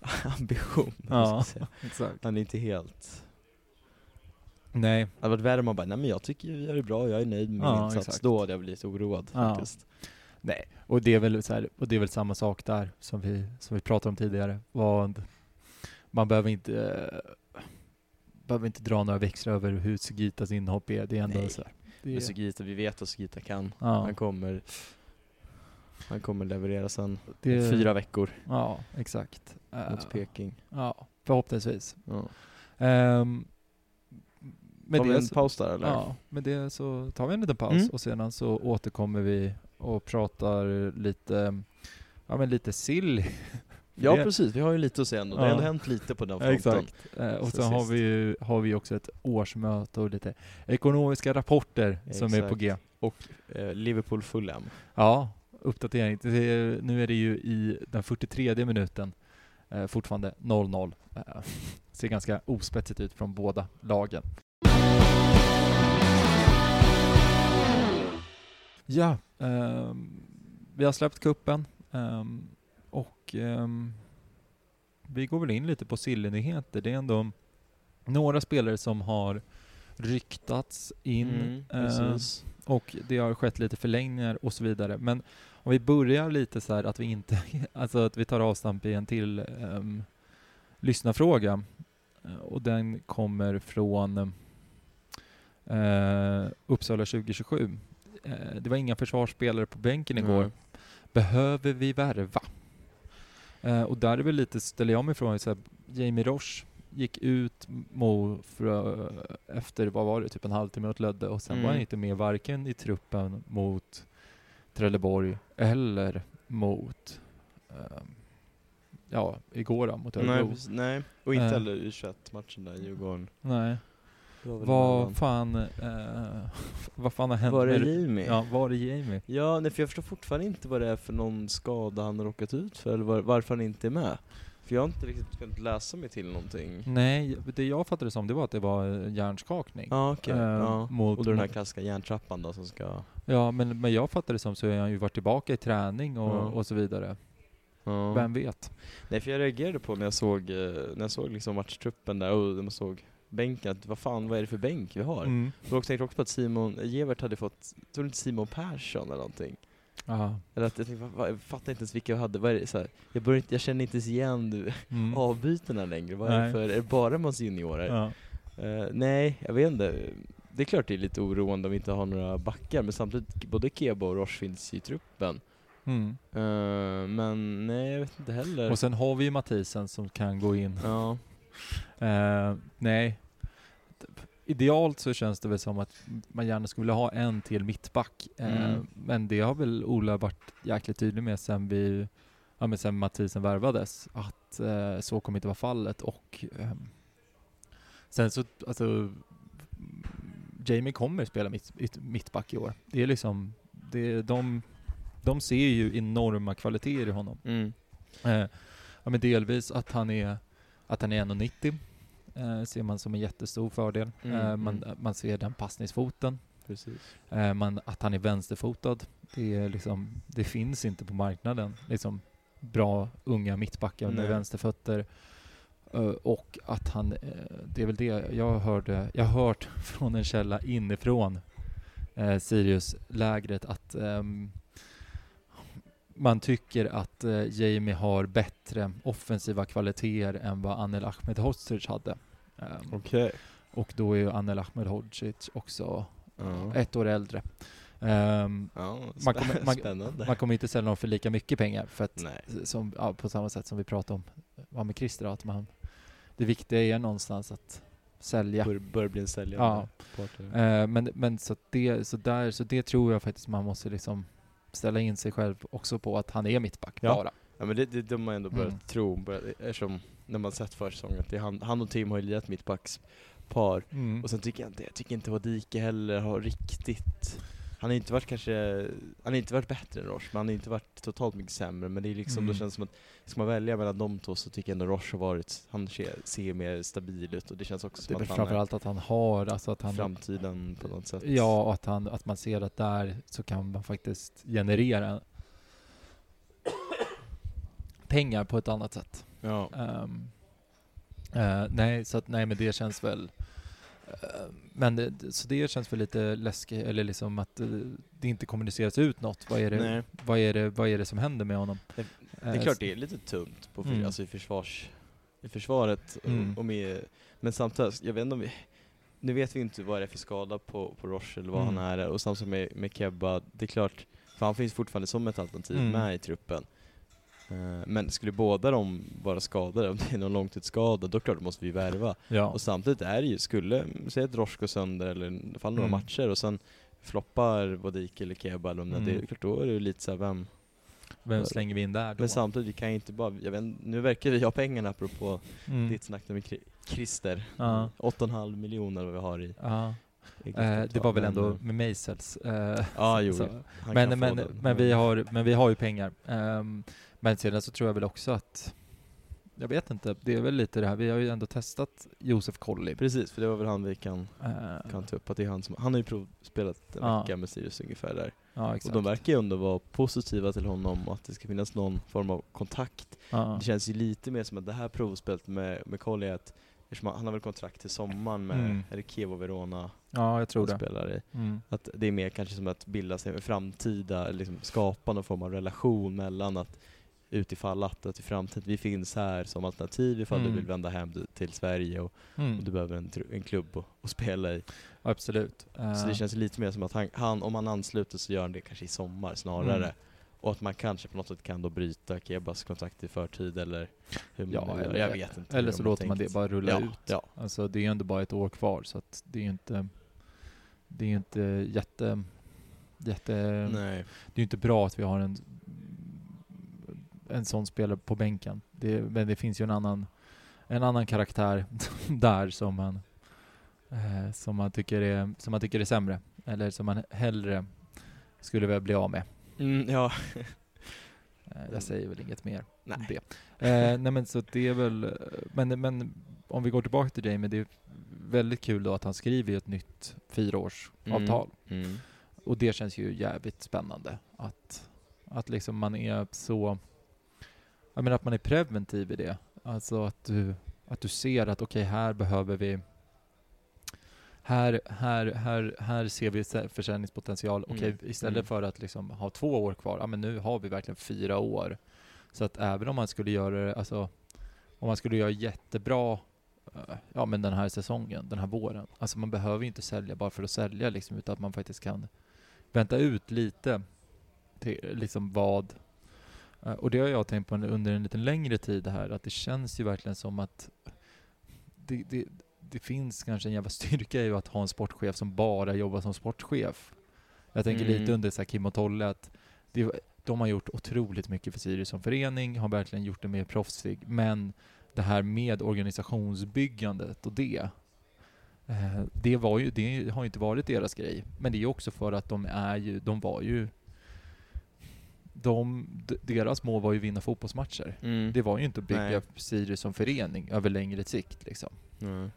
B: ambition. man
A: ja, exakt.
B: Han är inte helt
A: Nej,
B: Det hade varit värre om man bara, nej men jag tycker vi gör det bra, jag är nöjd med min
A: Ja,
B: insats.
A: exakt.
B: Då hade jag blivit oroad
A: Ja.
B: faktiskt.
A: nej. Och det är väl så här, och det är väl samma sak där som vi, som vi pratade om tidigare. Vad, man behöver inte, eh, behöver inte dra några växlar över hur Sugitas inhopp är. Det är ändå
B: Nej.
A: så här, det
B: Men Sugita, vi vet vad Sugita kan.
A: ja,
B: Han kommer Han kommer leverera sen
A: det,
B: fyra veckor
A: Ja, exakt. Eh,
B: mot Peking.
A: ja, förhoppningsvis.
B: Ja.
A: Um, med det
B: en
A: så-
B: paus där eller?
A: Ja, med det så tar vi en liten paus
B: Mm.
A: och sedan så återkommer vi och pratar lite, ja men lite sill.
B: Ja precis, vi har ju lite att säga ändå. Det har
A: Ja.
B: ändå hänt lite på den fronten.
A: Exakt. Eh, och
B: Sen
A: sen har vi ju har vi också ett årsmöte och lite ekonomiska rapporter som är på
B: Exakt.
A: G.
B: Eh, Liverpool Fulham.
A: Ja, uppdatering. Är, nu är det ju i den 43 minuten eh, fortfarande 0-0. Eh, ser ganska ospetsigt ut från båda lagen. Ja, ehm, vi har släppt kuppen ehm, och ehm, vi går väl in lite på Silly-nyheter. Det är ändå några spelare som har ryktats in.
B: Mm,
A: och det har skett lite förlängningar och så vidare. Men om vi börjar lite så här att vi inte, alltså att vi tar avstamp i en till um, lyssnarfråga. Eh, Och den kommer från uh, Uppsala 2027. Eh, det var inga försvarsspelare på bänken igår.
B: Mm.
A: Behöver vi värva? Eh, och där är väl lite, ställer jag mig frågan, så här, Jamie Roche gick ut Mo för, eh, efter, vad var det, typ en halvtimme åt Lödde och sen var han
B: Mm.
A: inte med varken i truppen mot Trelleborg eller mot, ehm, ja, igår då, mot
B: Nej,
A: Örebro.
B: precis, nej, och inte
A: Eh.
B: heller u 21-matchen där, Djurgården.
A: Nej.
B: Var
A: Vad fan, eh, vad fan har hänt
B: Var
A: med
B: Jamie?
A: Ja, var det Jamie?
B: Ja, nej, för jag förstår fortfarande inte vad det är för någon skada han har råkat ut för, eller var, varför han inte är med. För jag har inte riktigt kunnat läsa mig till någonting.
A: Nej, det jag fattade som det var att det var en hjärnskakning.
B: Ja, okej.
A: Eh,
B: ja.
A: mot,
B: Och då den här klassiska järntrappan då som ska...
A: Ja, men, men jag fattade som så har han ju varit tillbaka i träning och,
B: Ja.
A: och så vidare.
B: Ja.
A: Vem vet?
B: Nej, för jag reagerade på när jag såg, eh, när jag såg liksom matchtruppen där och när man såg bänken, att vad fan, vad är det för bänk vi har?
A: Mm.
B: Jag tänkte också på att Simon Gevert hade fått, tror du inte Simon Persson eller någonting?
A: Ja.
B: Eller att jag tänkte, vad, jag fattar inte ens vilka jag hade, vad är det, så här, jag, börjar inte, jag känner inte ens igen du,
A: Mm.
B: avbytarna längre, vad är det för, är det bara massa juniorer?
A: Ja.
B: Eh, nej, jag vet inte. Det är klart det är lite oroande om vi inte har några backar, men samtidigt, både Kebo och Roche finns i truppen.
A: Mm.
B: Eh, men nej, jag vet inte heller.
A: Och sen har vi ju Mathisen som kan gå in.
B: ja.
A: Eh, nej. Idealt så känns det väl som att man gärna skulle vilja ha en till mittback. Eh,
B: Mm.
A: Men det har väl Ola varit jäkligt tydlig med sen vi, ja men sen Mathisen värvades, att eh, så kommer inte vara fallet och ehm, sen så, alltså Jamie kommer spela mitt, mitt, mittback i år. Det är liksom, det, de, de ser ju enorma kvaliteter i honom.
B: Mm.
A: Eh, ja, men delvis att han är, att han är 1,90 eh, ser man som en jättestor fördel.
B: Mm,
A: eh, man,
B: mm.
A: man ser den passningsfoten
B: Precis.
A: Eh, man, att han är vänsterfotad, det, är liksom, det finns inte på marknaden. Liksom bra unga mittbackar med
B: Nej.
A: vänsterfötter. Eh, och att han, eh, det är väl det jag hörde, jag har hört från en källa inifrån eh, Sirius-lägret att ehm, man tycker att eh, Jamie har bättre offensiva kvaliteter än vad Anel Ahmedhodzic hade. Ehm,
B: Okej.
A: och då är ju Anel Ahmedhodzic också
B: Ja.
A: ett år äldre. Ehm,
B: Ja,
A: man kommer- man-
B: spännande.
A: man kommer inte sälja dem för lika mycket pengar för att som, ja, på samma sätt som vi pratade om ja, med Christer, att man, det viktiga är någonstans att sälja.
B: Bör, bör bli en säljande
A: Ja. Eh, men men så, det, så, där, så det tror jag faktiskt man måste liksom ställa in sig själv också på att han är mittback
B: Ja.
A: bara.
B: Ja men det, det, det har man ändå börjat
A: Mm.
B: tro, börjat, eftersom när man sett försäsongen att det är han, han och Tim har ju lirat mittbackspar. Och sen tycker jag inte, jag tycker inte Wadike heller har riktigt han har inte varit kanske, han har inte varit bättre än Roche, men han har inte varit totalt mycket sämre. Men det är liksom,
A: Mm.
B: då känns det som att, ska man välja mellan de två så tycker jag ändå Roche har varit, han ser, ser mer stabil ut och det känns också
A: det
B: som att han
A: framförallt att han har, alltså att han
B: framtiden på något sätt.
A: Ja, och att, han, att man ser att där så kan man faktiskt generera pengar på ett annat sätt.
B: Ja.
A: Ehm, eh, nej, så att nej men det känns väl men det, så det känns väl lite läskigt, eller liksom att eh, det inte kommuniceras ut något. Vad är det,
B: Nej.
A: vad är det, vad är det som händer med honom?
B: Det
A: Eh,
B: är klart det är lite tunt på, för,
A: Mm.
B: alltså i, försvars, i försvaret, och-
A: Mm.
B: och med, men samtidigt, jag vet inte om vi, nu vet vi inte vad det är för skada på, på Roche eller vad
A: Mm.
B: han är, och samtidigt med, med Kebba, det är klart, för han finns fortfarande som ett alternativ
A: Mm.
B: med i truppen. Eh, men skulle båda de vara skadade, om det är någon långtidsskada, då klart måste vi värva.
A: Ja.
B: Och samtidigt är det ju, skulle, säg går sönder eller i alla fall några
A: Mm.
B: matcher och sen floppar Wadike eller Kebba eller
A: Mm.
B: det är klart då är det ju lite såhär, vem,
A: Vem slänger vi in där då?
B: men samtidigt, vi kan ju inte bara, jag vet, nu verkar vi ha pengarna apropå
A: Mm.
B: ditt snack med Christer.
A: Ja.
B: 8,5 miljoner vad vi har i eget
A: Eh, det var väl ändå med Maisels. Eh,
B: Ja, jo,
A: men, men, men, vi har, men vi har ju pengar. Ehm, men sedan så tror jag väl också att, jag vet inte, det är väl lite det här, vi har ju ändå testat Josef Colley.
B: Precis, för det var väl han vi kan,
A: Eh,
B: kan ta upp, att det är han som, han har ju provspelat en
A: Ja.
B: vecka med Sirius ungefär där.
A: ja,
B: Och de verkar ju ändå vara positiva till honom och att det ska finnas någon form av kontakt. Det känns ju lite mer som att det här provspelet med, med Colli är att, eftersom han har väl kontrakt till sommaren med,
A: Mm.
B: är det Kevo Verona
A: ja, jag tror det.
B: spelar i?
A: Mm.
B: Att det är mer kanske som att bilda sig en framtida, liksom skapa någon form av relation mellan att utifall att, att i framtiden, vi finns här som alternativ ifall
A: Mm.
B: du vill vända hem till- Sverige och,
A: Mm.
B: och du behöver en, en klubb att, spela i.
A: Absolut.
B: Så
A: Eh,
B: det känns lite mer som att han, han, om han ansluter så gör han det kanske i sommar snarare.
A: Mm.
B: Och att man kanske på något sätt kan då bryta Kebas kontrakt i förtid eller hur man
A: Ja, eller-
B: Jag vet inte.
A: Eller så låter man
B: tänkt.
A: det bara rulla
B: ja,
A: ut.
B: Ja,
A: Alltså det är ju ändå bara ett år kvar så att det är ju inte, det är inte jätte, jätte,
B: nej.
A: det är ju inte bra att vi har en, en sån spelare på bänken. Det, men det finns ju en annan, en annan karaktär där som man, eh, som man tycker är, som man tycker är sämre. Eller som man hellre skulle vilja bli av med.
B: Mm, ja.
A: Eh, jag säger väl inget mer om
B: Nej.
A: det. Eh, nej men så det är väl, men, men om vi går tillbaka till Jamie, det är väldigt kul då att han skriver ett nytt fyraårsavtal.
B: Mm. Mm.
A: Och det känns ju jävligt spännande. Att, att liksom man är så... Jag menar att man är preventiv i det. Alltså att du, att du ser att okej, här behöver vi... Här, här, här, här ser vi sä- försäljningspotential. Okej,
B: Mm.
A: istället
B: Mm.
A: för att liksom ha två år kvar, ja men nu har vi verkligen fyra år. Så att även om man skulle göra det, alltså om man skulle göra jättebra eh, ja men den här säsongen, den här våren. Alltså man behöver ju inte sälja bara för att sälja liksom, utan att man faktiskt kan vänta ut lite till liksom vad och det har jag tänkt på under en lite längre tid här, att det känns ju verkligen som att det, det, det finns kanske en jävla styrka i att ha en sportchef som bara jobbar som sportchef. Jag tänker
B: Mm.
A: lite under så Kim och Tolle att det, de har gjort otroligt mycket för Sirius som förening, har verkligen gjort det mer proffsig, men det här med organisationsbyggandet och det, eh, det, var ju, det har ju inte varit deras grej. Men det är också för att de är ju, de var ju, de, deras mål var ju att vinna fotbollsmatcher.
B: Mm.
A: Det var ju inte att bygga
B: Nej.
A: Sirius som förening över längre sikt liksom.
B: Mm.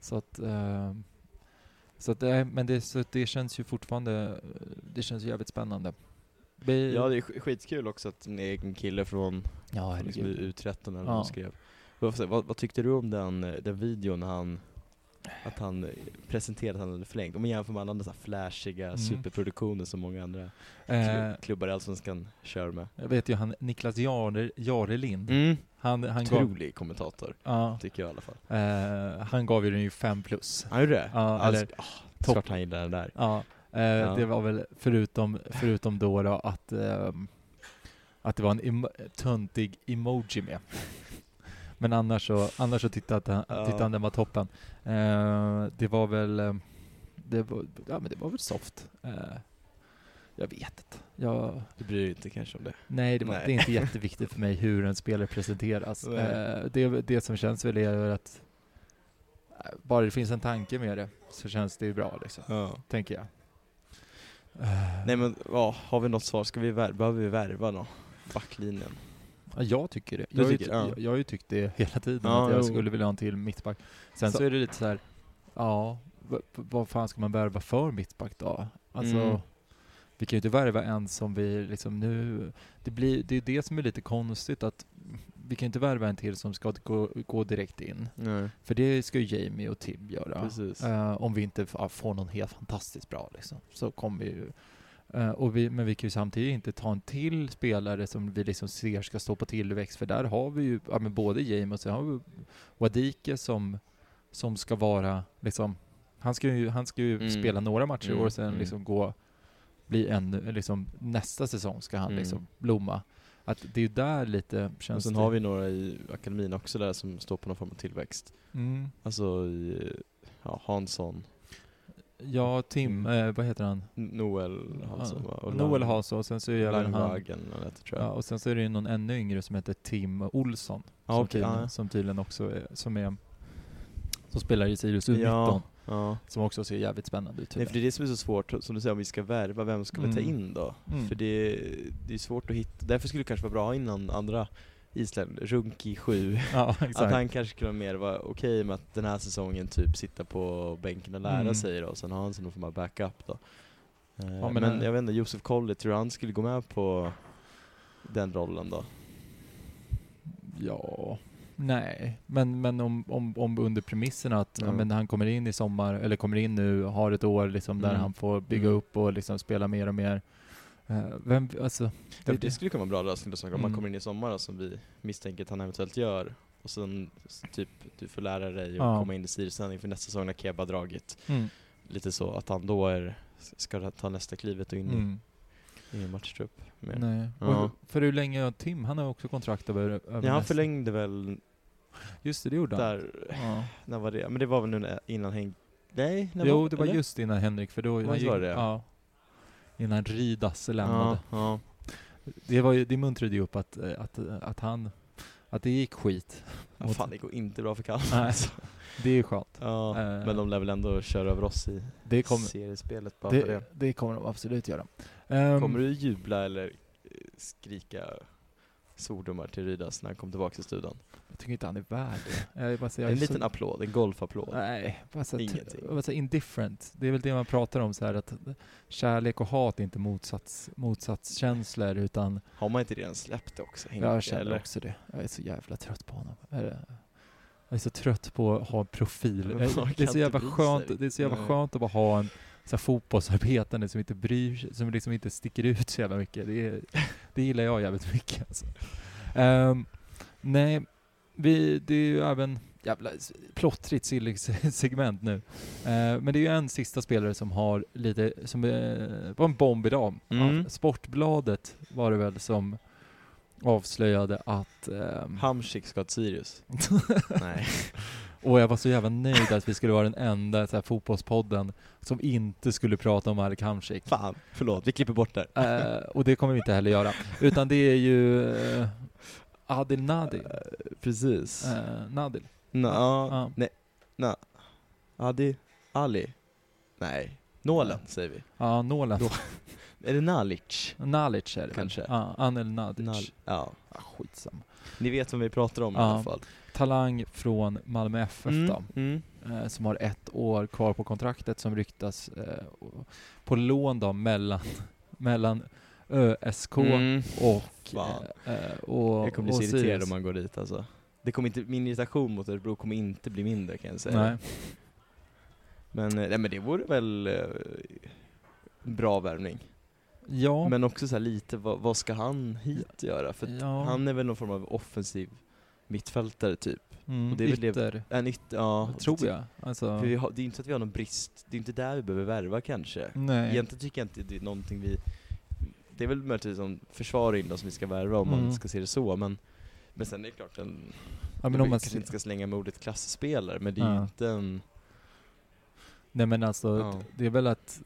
A: Så att, eh, Så att det, men det, så det känns ju fortfarande, det känns jävligt spännande. Vi,
B: Ja, det är sk- skitkul också att en egen kille från
A: ja
B: liksom,
A: herregud.
B: U13 eller
A: Ja.
B: skrev. Vad, vad, tyckte du om den, eh, den videon när han att han eh, presenterade att han hade förlängt? Om man jämför med andra så här flashiga
A: Mm.
B: superproduktioner som många andra
A: Eh,
B: klu- klubbar i Allsvenskan kör med.
A: jag vet ju han, Niklas Jare, Jarelind,
B: Mm.
A: han, han, gav,
B: Otrolig kommentator,
A: ja,
B: tycker jag i alla fall.
A: eh, han gav ju den ju 5 plus.
B: Han gjorde det?
A: Ja,
B: Alltså,
A: eller
B: ah,
A: topp.
B: Klart han gillar den där.
A: Ja, eh,
B: Ja.
A: det var väl förutom, förutom då, då att, ehm, att det var en emo- töntig emoji med. Men annars så, annars så tyckte, han,
B: Ja.
A: tyckte han den var toppen. Eh, det var väl, eh, det var, ja men det var väl soft. Eh, jag vet inte. Jag,
B: Du bryr dig inte kanske om det?
A: nej, det, var,
B: Nej.
A: det är inte jätteviktigt för mig hur en spelare presenteras. Eh, det, det som känns väl är att bara det finns en tanke med det så känns det ju bra liksom,
B: Ja.
A: tänker jag.
B: Nej men, ja, har vi något svar? Ska vi värva, behöver vi värva då? Backlinjen?
A: Ja, jag tycker det.
B: Du
A: Jag, har ju
B: tycker, ja.
A: jag, jag har ju tyckt det hela tiden,
B: Ja,
A: att jag
B: jo.
A: skulle vilja ha en till mittback. Sen så,
B: Så-
A: är det lite så här, ja, vad fan ska man värva för mittback då? Alltså,
B: Mm.
A: vi kan ju inte värva en som vi liksom nu, det blir, det är det som är lite konstigt att vi kan inte värva en till som ska gå, gå direkt in.
B: Nej,
A: För det ska ju Jamie och Tim göra. Eh, om vi inte får någon helt fantastiskt bra liksom, så kommer vi ju eh, och vi, men vi kan ju samtidigt inte ta en till spelare som vi liksom ser ska stå på tillväxt, för där har vi ju ja, men både Jamie och sen har vi Wadike som, som ska vara liksom, han ska ju, han ska ju
B: Mm.
A: spela några matcher i år
B: Mm,
A: och sen
B: mm.
A: liksom gå, bli ännu, liksom nästa säsong ska han
B: Mm.
A: liksom blomma. Att det är ju där lite känns
B: sen
A: det.
B: har vi några i akademin också där som står på någon form av tillväxt.
A: Mm.
B: Alltså i, ja, Hansson,
A: Ja, Tim,
B: Mm.
A: eh, vad heter han?
B: Noel va? Och
A: Noel Hansson och sen så är även han
B: heter, tror
A: Ja,
B: jag.
A: och sen så är det ju någon ännu yngre som heter Tim Olsson.
B: Ja,
A: som,
B: okej,
A: tydligen,
B: ja.
A: som tydligen också är, som är, som spelar i Sirius U19.
B: Ja, ja.
A: Som också ser jävligt spännande ut.
B: Nej för det är det som är så svårt, som du säger om vi ska värva, vem ska vi ta
A: Mm.
B: in då?
A: Mm.
B: För det, det är svårt att hitta, därför skulle det kanske vara bra att ha in någon andra isländare, Runki 7.
A: Ja,
B: Att han kanske skulle mer vara okej med att den här säsongen typ sitta på bänken och lära
A: Mm.
B: sig då, och sen ha han någon form av backup då. Eh,
A: men
B: men
A: han-
B: jag vet inte, Josef Colley, tror han skulle gå med på den rollen då?
A: Ja, nej. Men, men om, om, om under premisserna att ja.
B: Ja.
A: men han kommer in i sommar, eller kommer in nu, har ett år liksom där
B: Mm.
A: han får bygga
B: Mm.
A: upp och liksom spela mer och mer. Eh, vem, alltså,
B: Det,
A: det,
B: det skulle kunna vara en bra lösning om man
A: Mm.
B: kommer in i sommar som vi misstänker att han eventuellt gör, och sen typ du får lära dig att
A: Ja.
B: komma in i Sirius för nästa säsong när Keba dragit.
A: mm,
B: Lite så, att han då är, ska ta nästa klivet och in
A: mm,
B: i, i matchtrupp.
A: nej.
B: Ja.
A: För hur länge har Tim, han har också kontrakt över, över
B: Ja, han
A: nästa-
B: förlängde väl
A: Just det, det gjorde han.
B: där,
A: Ja.
B: när var det? Men det var väl nu innan Henk... Nej, när
A: Jo, det var
B: eller?
A: just innan Henrik, för då... Han gick-
B: var det?
A: Ja. Innan Ridas lämnade.
B: Ja, ja.
A: Det, var ju, det muntrade ju upp att, eh, att, att han... Att det gick skit.
B: ja.
A: Mot-
B: Fan, det går inte bra för Kalmar
A: Nej.
B: alltså.
A: Det är skönt.
B: Ja,
A: Eh.
B: men de lär väl ändå köra över oss i
A: Det kommer,
B: seriespelet bara för
A: det,
B: det.
A: det kommer de absolut göra. Ehm,
B: Kommer du jubla eller eh, skrika svordomar till Rydas när han kommer tillbaka till studion?
A: Jag tycker inte han är värd det. Jag bara jag
B: En liten
A: så,
B: applåd, en golfapplåd.
A: Nej, bara så,
B: Ingenting.
A: Bara så indifferent. Det är väl det man pratar om så här att kärlek och hat är inte motsats, motsatskänslor utan
B: Har man inte redan släppt det också?
A: Jag känner
B: eller?
A: också det. Jag är så jävla trött på honom. Jag är så trött på att ha en profil. Det är så jävla skönt, det är så jävla skönt att bara ha en så här fotbollsarbetande som inte bryr sig, som liksom inte sticker ut så jävla mycket. Det, är, det gillar jag jävligt mycket alltså. Ehm, nej, vi, det är ju även jävla plottrigt segment nu. Eh, men det är ju en sista spelare som har lite, som eh, var en bomb idag.
B: Mm.
A: Sportbladet var det väl som avslöjade att... ehm,
B: Hamsik ska till Sirius? Nej.
A: Och jag var så jävla nöjd att vi skulle vara den enda så här, fotbollspodden som inte skulle prata om Alek Hamsik.
B: Fan, förlåt, vi klipper bort där.
A: Eh, och det kommer vi inte heller göra. Utan det är ju uh, Adil Nadil.
B: Precis.
A: Eh, Nadil.
B: Nå, ja, nej, nå. Adi, Ali? Nej. Nålen säger vi.
A: Ja, Nålen.
B: Nå- Är det Nalic?
A: Nalic är det väl?
B: Kanske.
A: Ja, Anel Nadic.
B: Nal- ja.
A: Ah, skitsamma.
B: Ni vet vem vi pratar om i
A: Ja.
B: alla fall.
A: Talang från Malmö FF då.
B: mm.
A: eh, som har ett år kvar på kontraktet som ryktas eh, på lån då mellan, mellan ÖSK
B: Mm.
A: och,
B: Fan.
A: eh, och,
B: Jag kommer bli så irriterad om man går dit alltså. Det kommer inte, min irritation mot Örebro kommer inte bli mindre kan jag säga.
A: Nej.
B: Men, eh, nej, men det vore väl eh, en bra värvning.
A: Ja,
B: Men också så här lite, vad, vad ska han hit göra? För
A: ja.
B: han är väl någon form av offensiv mittfältare typ.
A: mm,
B: och det är väl det-
A: ytter,
B: En yt, ja,
A: tror jag. Alltså,
B: har, det är inte så att vi har någon brist, det är inte där vi behöver värva kanske.
A: nej.
B: Egentligen tycker jag inte det är någonting vi Det är väl möjligtvis som försvar in som vi ska värva om
A: Mm.
B: man ska se det så men Men sen är det klart en
A: ja, men
B: vi
A: om man
B: kanske inte ska slänga med ordet klassspelare men det är ju
A: Ja.
B: inte en
A: nej men alltså,
B: Ja.
A: det är väl att,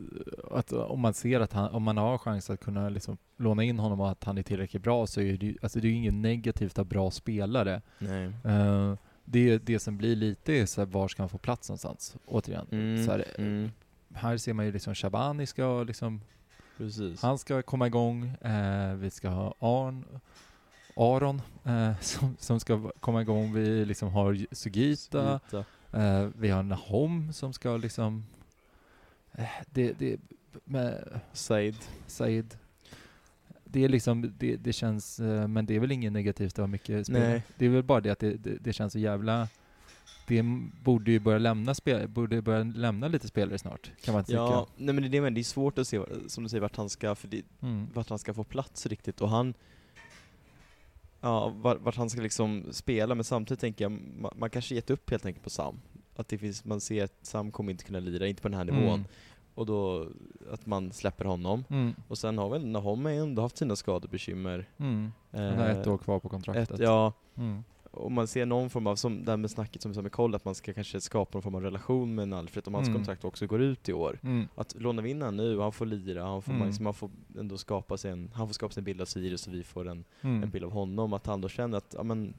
A: att om man ser att han, om man har chans att kunna liksom låna in honom och att han är tillräckligt bra så är det ju, alltså det är inget negativt av bra spelare.
B: Nej.
A: Eh, det, det som blir lite är så här, var ska han få plats någonstans? Återigen.
B: Mm,
A: Så här,
B: mm,
A: här ser man ju liksom Shabani ska liksom,
B: precis.
A: han ska komma igång. Eh, vi ska ha Arn, Aron eh, som, som ska komma igång. Vi liksom har Sugita.
B: Sugita.
A: Eh, vi har Nahom som ska liksom, eh, det, det, med
B: Said.
A: Said. Det är liksom, det, det känns, eh, men det är väl inget negativt att ha mycket spel.
B: Nej.
A: Det är väl bara det att det, det, det känns så jävla, det borde ju börja lämna spel, borde börja lämna lite spelare snart, kan man tycka.
B: Ja, nej men det är det är svårt att se som du säger vart han ska, för det,
A: Mm.
B: vart han ska få plats riktigt och han Ja, vart, han ska liksom spela men samtidigt tänker jag, man, man kanske gett upp helt enkelt på Sam. Att det finns, man ser att Sam kommer inte kunna lira, inte på den här nivån.
A: Mm.
B: Och då, att man släpper honom.
A: Mm.
B: Och sen har väl Nahom ändå haft sina skadebekymmer.
A: Mm. Han har
B: Eh,
A: ett år kvar på kontraktet.
B: ett, ja,
A: Mm.
B: Och man ser någon form av, som det här med snacket som vi sa med Koll, att man ska kanske skapa någon form av relation med Alfred om hans
A: Mm.
B: kontrakt också går ut i år.
A: Mm.
B: Att låna vi in han nu, han får lira, han får,
A: Mm.
B: man, liksom, man får ändå skapa sig en, han får skapa sig en bild av Sirius och vi får en,
A: Mm.
B: en bild av honom. Att han då känner att, ja men,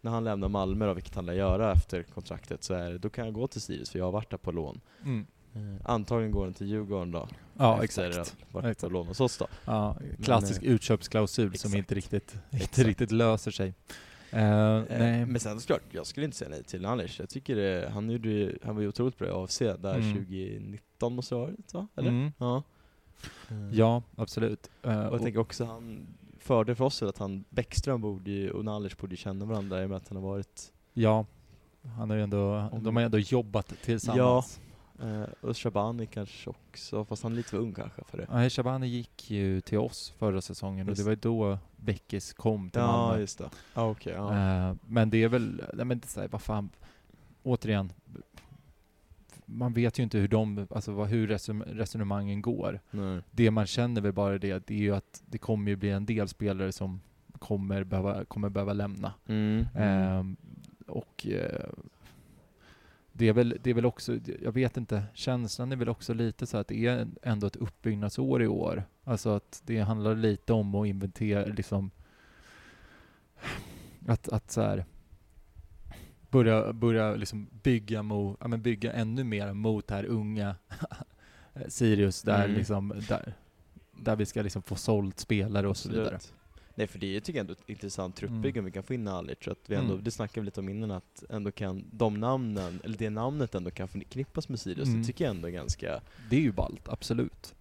B: när han lämnar Malmö då, vilket han lär göra efter kontraktet, så är det, då kan jag gå till Sirius för jag har varit där på lån.
A: Mm.
B: Eh, antagligen går han till Djurgården då.
A: Ja, exakt.
B: att på lån hos oss då.
A: Ja, klassisk
B: eh,
A: utköpsklausul som
B: exakt.
A: inte riktigt, inte
B: Exakt.
A: riktigt löser sig. Eh,
B: Eh,
A: nej.
B: Men sen såklart, jag skulle inte säga nej till Anders. Jag tycker det, han, gjorde, han var ju otroligt bra i AFC där
A: Mm.
B: 2019 måste det ha varit va? Eller?
A: Mm.
B: Ja. Eh,
A: Ja, absolut. Eh,
B: Och jag tänker också han, fördel för oss är att han, Bäckström borde ju, och Nalic borde ju känna varandra i och med att han har varit,
A: Ja, han har ju ändå, de har ju ändå jobbat tillsammans.
B: Eh, och Shabani kanske också, fast han är lite för ung kanske för det.
A: Ja. Shabani gick ju till oss förra säsongen
B: Just
A: och det var ju då Beckis kom till
B: Ja,
A: Malmö.
B: just det. Ja, okej. ja.
A: Eh, men det är väl, nej men det är vad fan, återigen, man vet ju inte hur de, alltså vad, hur resonemangen går.
B: Nej.
A: Det man känner väl bara det, det är ju att det kommer ju bli en del spelare som kommer behöva, kommer behöva lämna.
B: Mm.
A: Ehm, och eh, det är, väl, det är väl också, jag vet inte, känslan är väl också lite så att det är ändå ett uppbyggnadsår i år. Alltså att det handlar lite om att inventera, liksom att, att så här börja, börja liksom bygga, mo, ja, men bygga ännu mer mot det här unga Sirius där,
B: Mm.
A: liksom, där, där vi ska liksom få sålt spelare och så vidare.
B: Nej för det är tycker jag ändå ett intressant truppbygge
A: Mm.
B: om vi kan få in Nalic, så att vi ändå,
A: Mm.
B: det snackar vi lite om innan, att ändå kan de namnen, eller det namnet ändå kan förknippas med Sirius,
A: Mm.
B: det tycker jag ändå är ganska,
A: Det är ju ballt, absolut.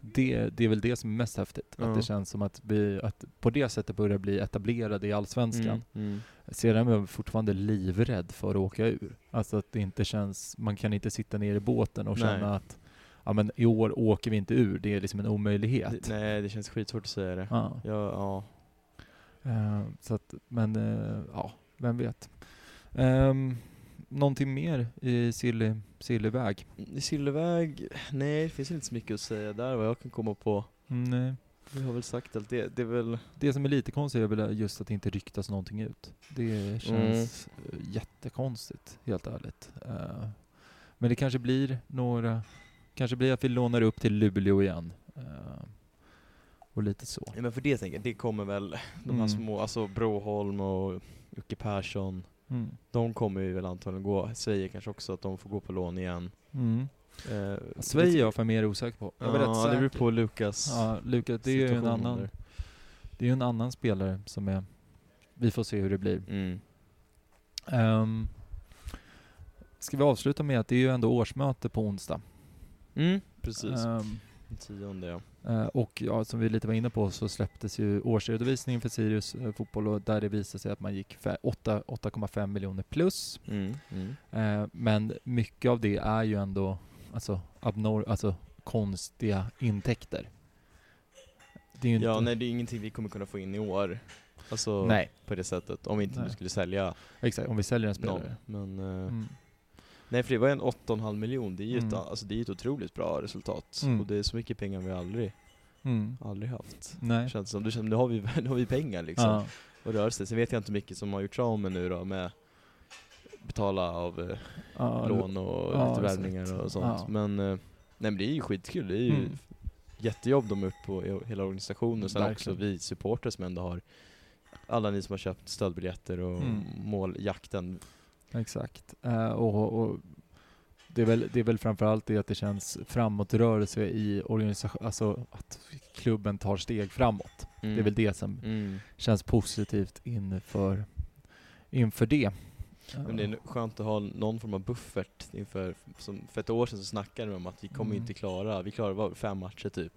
A: Det, det är väl det som är mest häftigt.
B: Ja.
A: Att det känns som att vi att på det sättet börjar bli etablerade i Allsvenskan.
B: Mm. Mm.
A: Sedan är jag fortfarande livrädd för att åka ur. Alltså att det inte känns, man kan inte sitta ner i båten och
B: Nej.
A: känna att ja men i år åker vi inte ur, det är liksom en omöjlighet.
B: Det, nej det känns skitsvårt att säga det.
A: Ja.
B: Ja, ja.
A: Eh, så att, men eh, ja, vem vet. Um, någonting mer i Silly, Sillyväg?
B: I Silverväg, nej det finns inte så mycket att säga där vad jag kan komma på.
A: Nej.
B: Vi har väl sagt allt, det, det är väl,
A: Det som är lite konstigt är väl just att det inte ryktas någonting ut. Det känns mm. jättekonstigt, helt ärligt. Uh, men det kanske blir några, kanske blir att vi lånar upp till Luleå igen. Uh, och lite så.
B: ja, men för det tänker jag, det kommer väl, de här
A: Mm.
B: små, alltså Broholm och Jocke Persson,
A: Mm.
B: de kommer ju väl antagligen gå, säger kanske också att de får gå på lån igen.
A: Mm.
B: Eh,
A: Sverige är jag för mer osäker på. Jag
B: ja,
A: rätt
B: det beror på Lukas
A: Ja, Lukas, det är ju en annan,
B: där.
A: det är ju en annan spelare som är, vi får se hur det blir.
B: Mm.
A: Ehm, ska vi avsluta med att det är ju ändå årsmöte på onsdag.
B: Mm, precis. Den tionde ja.
A: Eh, och ja, som vi lite var inne på så släpptes ju årsredovisningen för Sirius eh, fotboll och där det visade sig att man gick fe- åtta- 8,5 miljoner plus.
B: Mm, mm.
A: Eh, men mycket av det är ju ändå alltså, abnor- alltså konstiga intäkter. Det är ju
B: Ja,
A: inte...
B: nej det är ingenting vi kommer kunna få in i år. Alltså
A: Nej,
B: på det sättet. Om vi inte
A: Nej.
B: skulle sälja
A: exakt. Om vi säljer en
B: någon.
A: spelare.
B: Men, eh,
A: Mm.
B: Nej för det var en 8,5 miljon. Det är ju ett,
A: Mm.
B: alltså, det är ju ett otroligt bra resultat.
A: Mm.
B: Och det är så mycket pengar vi aldrig,
A: Mm.
B: aldrig haft.
A: Nej.
B: Känns som, det känns, nu, har vi, nu har vi pengar liksom.
A: Ja.
B: Och rör sig. Sen vet jag inte mycket som har gjorts av med nu då med betala av eh,
A: Ja,
B: lån och
A: ja,
B: lite värvningar och sånt.
A: Ja.
B: Men, eh, nej men det är ju skitkul. Det är ju
A: Mm.
B: jättejobb de har gjort på hela organisationen. Sen
A: Verkligen.
B: också vi supporters som ändå har alla ni som har köpt stödbiljetter och
A: Mm.
B: måljakten.
A: Exakt. Eh, och, och det, är väl, det är väl framförallt det att det känns framåtrörelse i organisation, alltså att klubben tar steg framåt. Det är väl det som
B: Mm.
A: känns positivt inför, inför det.
B: Men det är skönt att ha någon form av buffert inför, som för ett år sedan så snackade vi om att vi kommer
A: Mm.
B: inte klara, vi klarar fem matcher typ.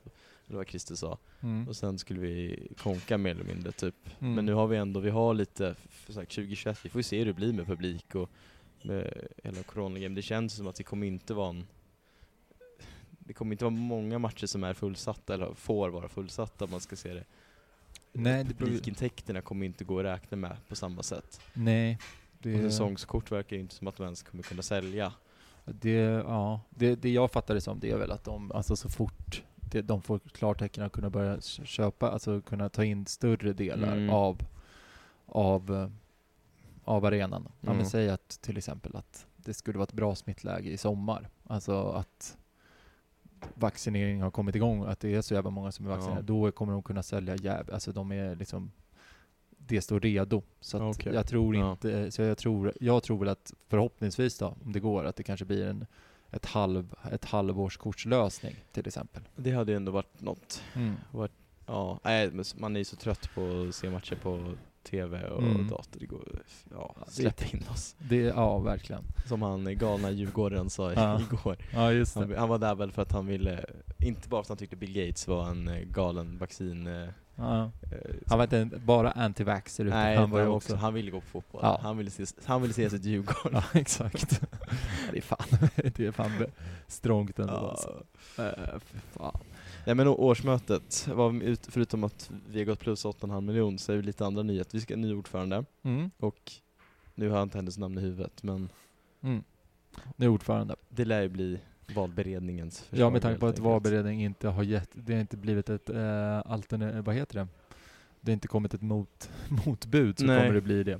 B: Eller vad Christer sa.
A: Mm.
B: Och sen skulle vi konka mer eller mindre typ.
A: Mm.
B: Men nu har vi ändå, vi har lite, för sagt 2021, vi får ju se hur det blir med publik och med hela coronagrejen. Det känns som att det kommer inte vara en det kommer inte vara många matcher som är fullsatta, eller får vara fullsatta om man ska se det.
A: Nej, det
B: Publikintäkterna kommer inte gå att räkna med på samma sätt.
A: Nej.
B: Och
A: Det,
B: säsongskort verkar ju inte som att de ens kommer kunna sälja.
A: det, ja, det, det jag fattar det som det är väl att de, alltså så fort det, de får klartecken att kunna börja köpa, alltså kunna ta in större delar
B: Mm.
A: av, av, eh, av arenan. Ja, men
B: Mm.
A: säg att till exempel att det skulle vara ett bra smittläge i sommar. Alltså att vaccinering har kommit igång, att det är så jävla många som är
B: Ja.
A: vaccinerade. Då kommer de kunna sälja jäv, alltså de är liksom det står redo. Så att
B: Okej.
A: jag tror
B: Ja.
A: inte, så jag tror, jag tror väl att förhoppningsvis då, om det går, att det kanske blir en ett, halv, ett halvårskortslösning till exempel.
B: Det hade ju ändå varit något.
A: Mm.
B: Ja, nej, men man är ju så trött på att se matcher på TV och
A: Mm.
B: dator. Det går, ja,
A: Ja,
B: släpp in oss.
A: Det, ja, verkligen.
B: Som han galna djurgårdaren sa
A: Ja.
B: igår.
A: Ja, just
B: Han, han var där väl för att han ville, inte bara för att han tyckte Bill Gates var en eh, galen vaccin...
A: Ja.
B: eh,
A: Han var inte bara anti-vaxxer utan
B: Nej,
A: han var ju
B: han,
A: också...
B: han ville gå på fotboll.
A: Ja.
B: Han, ville se, han ville se sitt Djurgården.
A: Ja, exakt. det är fan, det är fan strångt ändå
B: Ja.
A: alltså. Äh, fan.
B: Nej men årsmötet, var ut, förutom att vi har gått plus 8,5 miljoner så är det lite andra nyheter. Vi ska ha en ny ordförande
A: Mm.
B: och nu har jag inte hennes namn i huvudet men
A: Mm. Är ordförande.
B: det lär ju bli valberedningens förslag.
A: Ja, med tanke på att
B: enkelt.
A: valberedning inte har gett, det har inte blivit ett äh, altern, vad heter det? Det har inte kommit ett mot, motbud så
B: Nej.
A: kommer det bli det.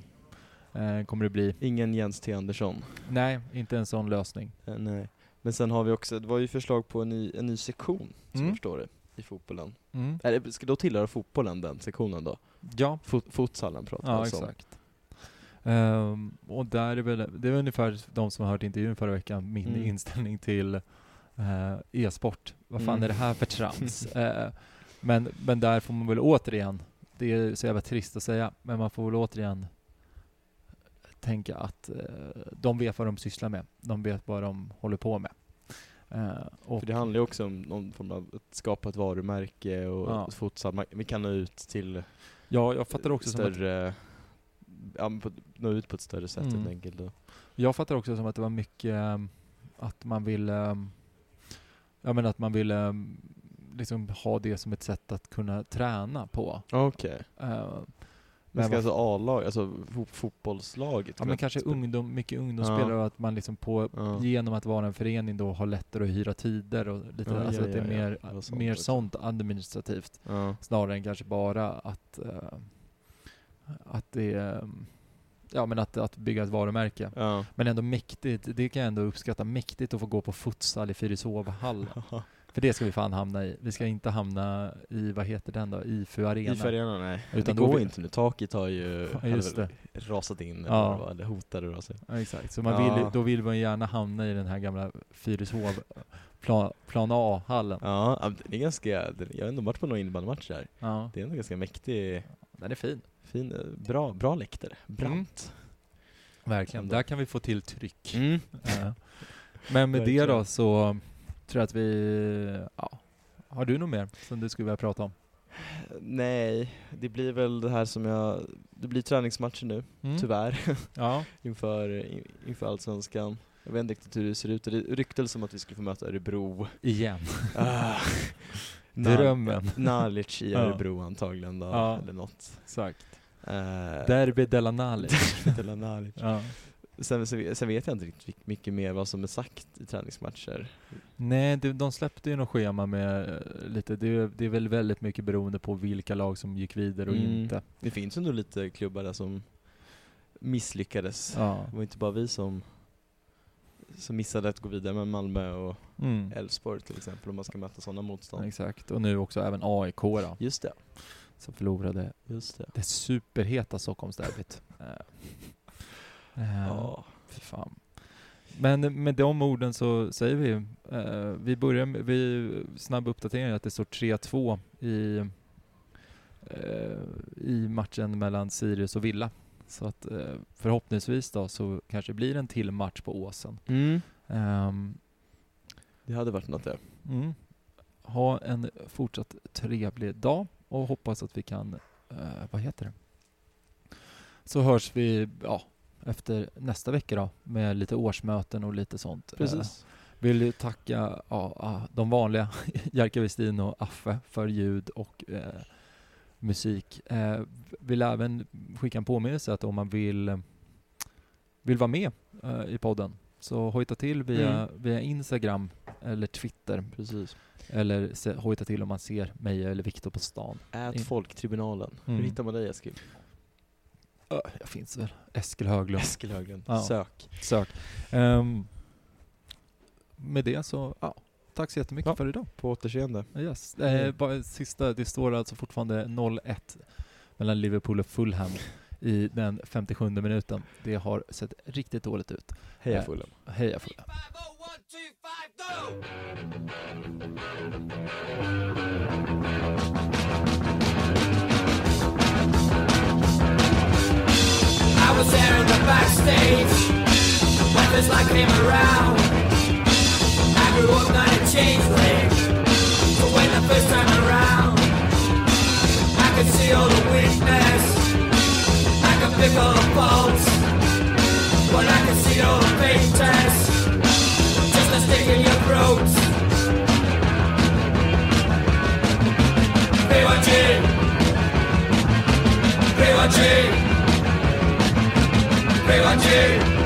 A: Eh, kommer det bli,
B: Ingen Jens T Andersson.
A: nej, inte en sån lösning.
B: Eh, nej. Men sen har vi också, det var ju förslag på en ny, en ny sektion som
A: Mm.
B: jag förstår det, i fotbollen.
A: Mm.
B: Det, ska då tillhöra fotbollen den sektionen då?
A: Ja,
B: Fot, futsalen pratar
A: Ja,
B: alltså om.
A: exakt. Ehm, och där är väl, det är ungefär de som har hört intervjun förra veckan, min
B: Mm.
A: inställning till eh, e-sport. Vad fan
B: Mm.
A: är det här för trams? Eh, men, men där får man väl återigen, det är så jävla trist att säga, men man får väl återigen tänka att eh, de vet vad de sysslar med. De vet vad de håller på med. Och,
B: För det handlar ju också om någon form av att skapa ett varumärke och
A: Ja.
B: vi kan nå ut till
A: ja, jag fattar också som att
B: större, ja, på, nå ut på ett större sätt
A: Mm.
B: helt enkelt. Då.
A: Jag fattar också som att det var mycket um, att man vill um, Ja men att man vill um, liksom ha det som ett sätt att kunna träna på.
B: Okej.
A: Uh,
B: Men ska alltså A-lag, alltså fo- fotbollslaget?
A: ja, men kanske
B: spela-
A: ungdom, mycket ungdomsspelare och att man liksom på,
B: Ja.
A: genom att vara en förening då har lättare att hyra tider och lite,
B: Ja,
A: alltså
B: ja,
A: att det är
B: ja, ja.
A: mer,
B: sånt
A: mer sånt administrativt
B: Ja.
A: snarare än kanske bara att uh, att det är um, Ja men att, att bygga ett varumärke.
B: Ja.
A: Men ändå mäktigt, det kan jag ändå uppskatta, mäktigt att få gå på futsal i Fyrishovallen. För det ska vi fan hamna i. Vi ska inte hamna i, vad heter den då, IFU Arena.
B: I Färjorna nej.
A: Utan
B: det går
A: vi-
B: inte nu, taket har ju
A: Ja,
B: rasat in eller,
A: Ja.
B: var, eller hotade att rasa in.
A: Ja, exakt, så man vill, då vill man gärna hamna i den här gamla Fyrishov plan, plan A-hallen.
B: Ja, det är ganska, jag har ändå varit på några innebandymatch där.
A: Ja,
B: Det är ändå ganska mäktig,
A: den är fin.
B: Fin, eh, bra, bra läktare. Brant.
A: Verkligen,
B: Ändå.
A: där kan vi få till tryck.
B: Mm.
A: Eh, Men med det då så tror jag att vi, ja, har du något mer som du skulle vilja prata om?
B: Nej, det blir väl det här som jag, det blir träningsmatcher nu,
A: Mm.
B: tyvärr,
A: Ja,
B: inför, in- inför Allsvenskan. Jag vet inte riktigt hur det ser ut, det ryktades som att vi skulle få möta Örebro.
A: igen.
B: Ah.
A: Drömmen.
B: Nalic i
A: Ja.
B: Örebro antagligen då,
A: Ja.
B: eller något.
A: Exakt.
B: Uh,
A: Derby della Nalic.
B: eller Nalic.
A: ja.
B: Sen, sen, sen vet jag inte riktigt mycket mer vad som är sagt i träningsmatcher.
A: Nej, det, de släppte ju något schema med eh, lite, det, är- det är väl väldigt mycket beroende på vilka lag som gick vidare och
B: Mm.
A: inte.
B: Det finns ju nog lite klubbar där som misslyckades.
A: Ja.
B: Det var inte bara vi som, som missade att gå vidare med Malmö och
A: Mm.
B: Elfsborg till exempel om man ska möta sådana motstånd.
A: Exakt, och nu också även AIK då,
B: Just det,
A: som förlorade
B: just det.
A: det superheta Stockholmsderbyt.
B: Ja.
A: Fy fan. Men med de orden så säger vi, eh, vi börjar med, vi, snabb uppdatering att det står 3-2 i, eh, i matchen mellan Sirius och Villa. Så att eh, förhoppningsvis då så kanske blir en till match på Åsen.
B: Mm.
A: Ehm,
B: Det hade varit något det.
A: mm. Ha en fortsatt trevlig dag och hoppas att vi kan, eh, vad heter det? Så hörs vi, ja, efter nästa vecka då med lite årsmöten och lite sånt. Eh,
B: Precis.
A: Vill ju tacka ja, ja, de vanliga, Jerka Westin och Affe för ljud och eh, musik. Eh, vill även skicka en påminnelse att om man vill, vill vara med eh, i podden så hojta till via,
B: Mm.
A: via Instagram eller Twitter.
B: Precis.
A: Eller se, hojta till om man ser mig eller Viktor på stan.
B: Ät
A: In-
B: Folktribunalen.
A: Mm.
B: Hur hittar man dig Eskil?
A: Ö, jag finns väl. Eskil Höglund.
B: Eskil Höglund.
A: Ja.
B: Sök.
A: Sök. Ehm, med det så, ja, tack så jättemycket
B: Ja.
A: för idag.
B: På återseende.
A: Yes. Eh, bara sista, det står alltså fortfarande 0-1 mellan Liverpool och Fulham i den 57 minuten. Det har sett riktigt dåligt ut.
B: Heja
A: Eh,
B: Fulham.
A: Heja Fulham.
C: I was there in the backstage when this light came around. I grew up not a changeling, but when the first time around, I could see all the weakness, I could pick all the faults, but I could see all the fake tests, just a stick in your throat. BYG, BYG. BYG.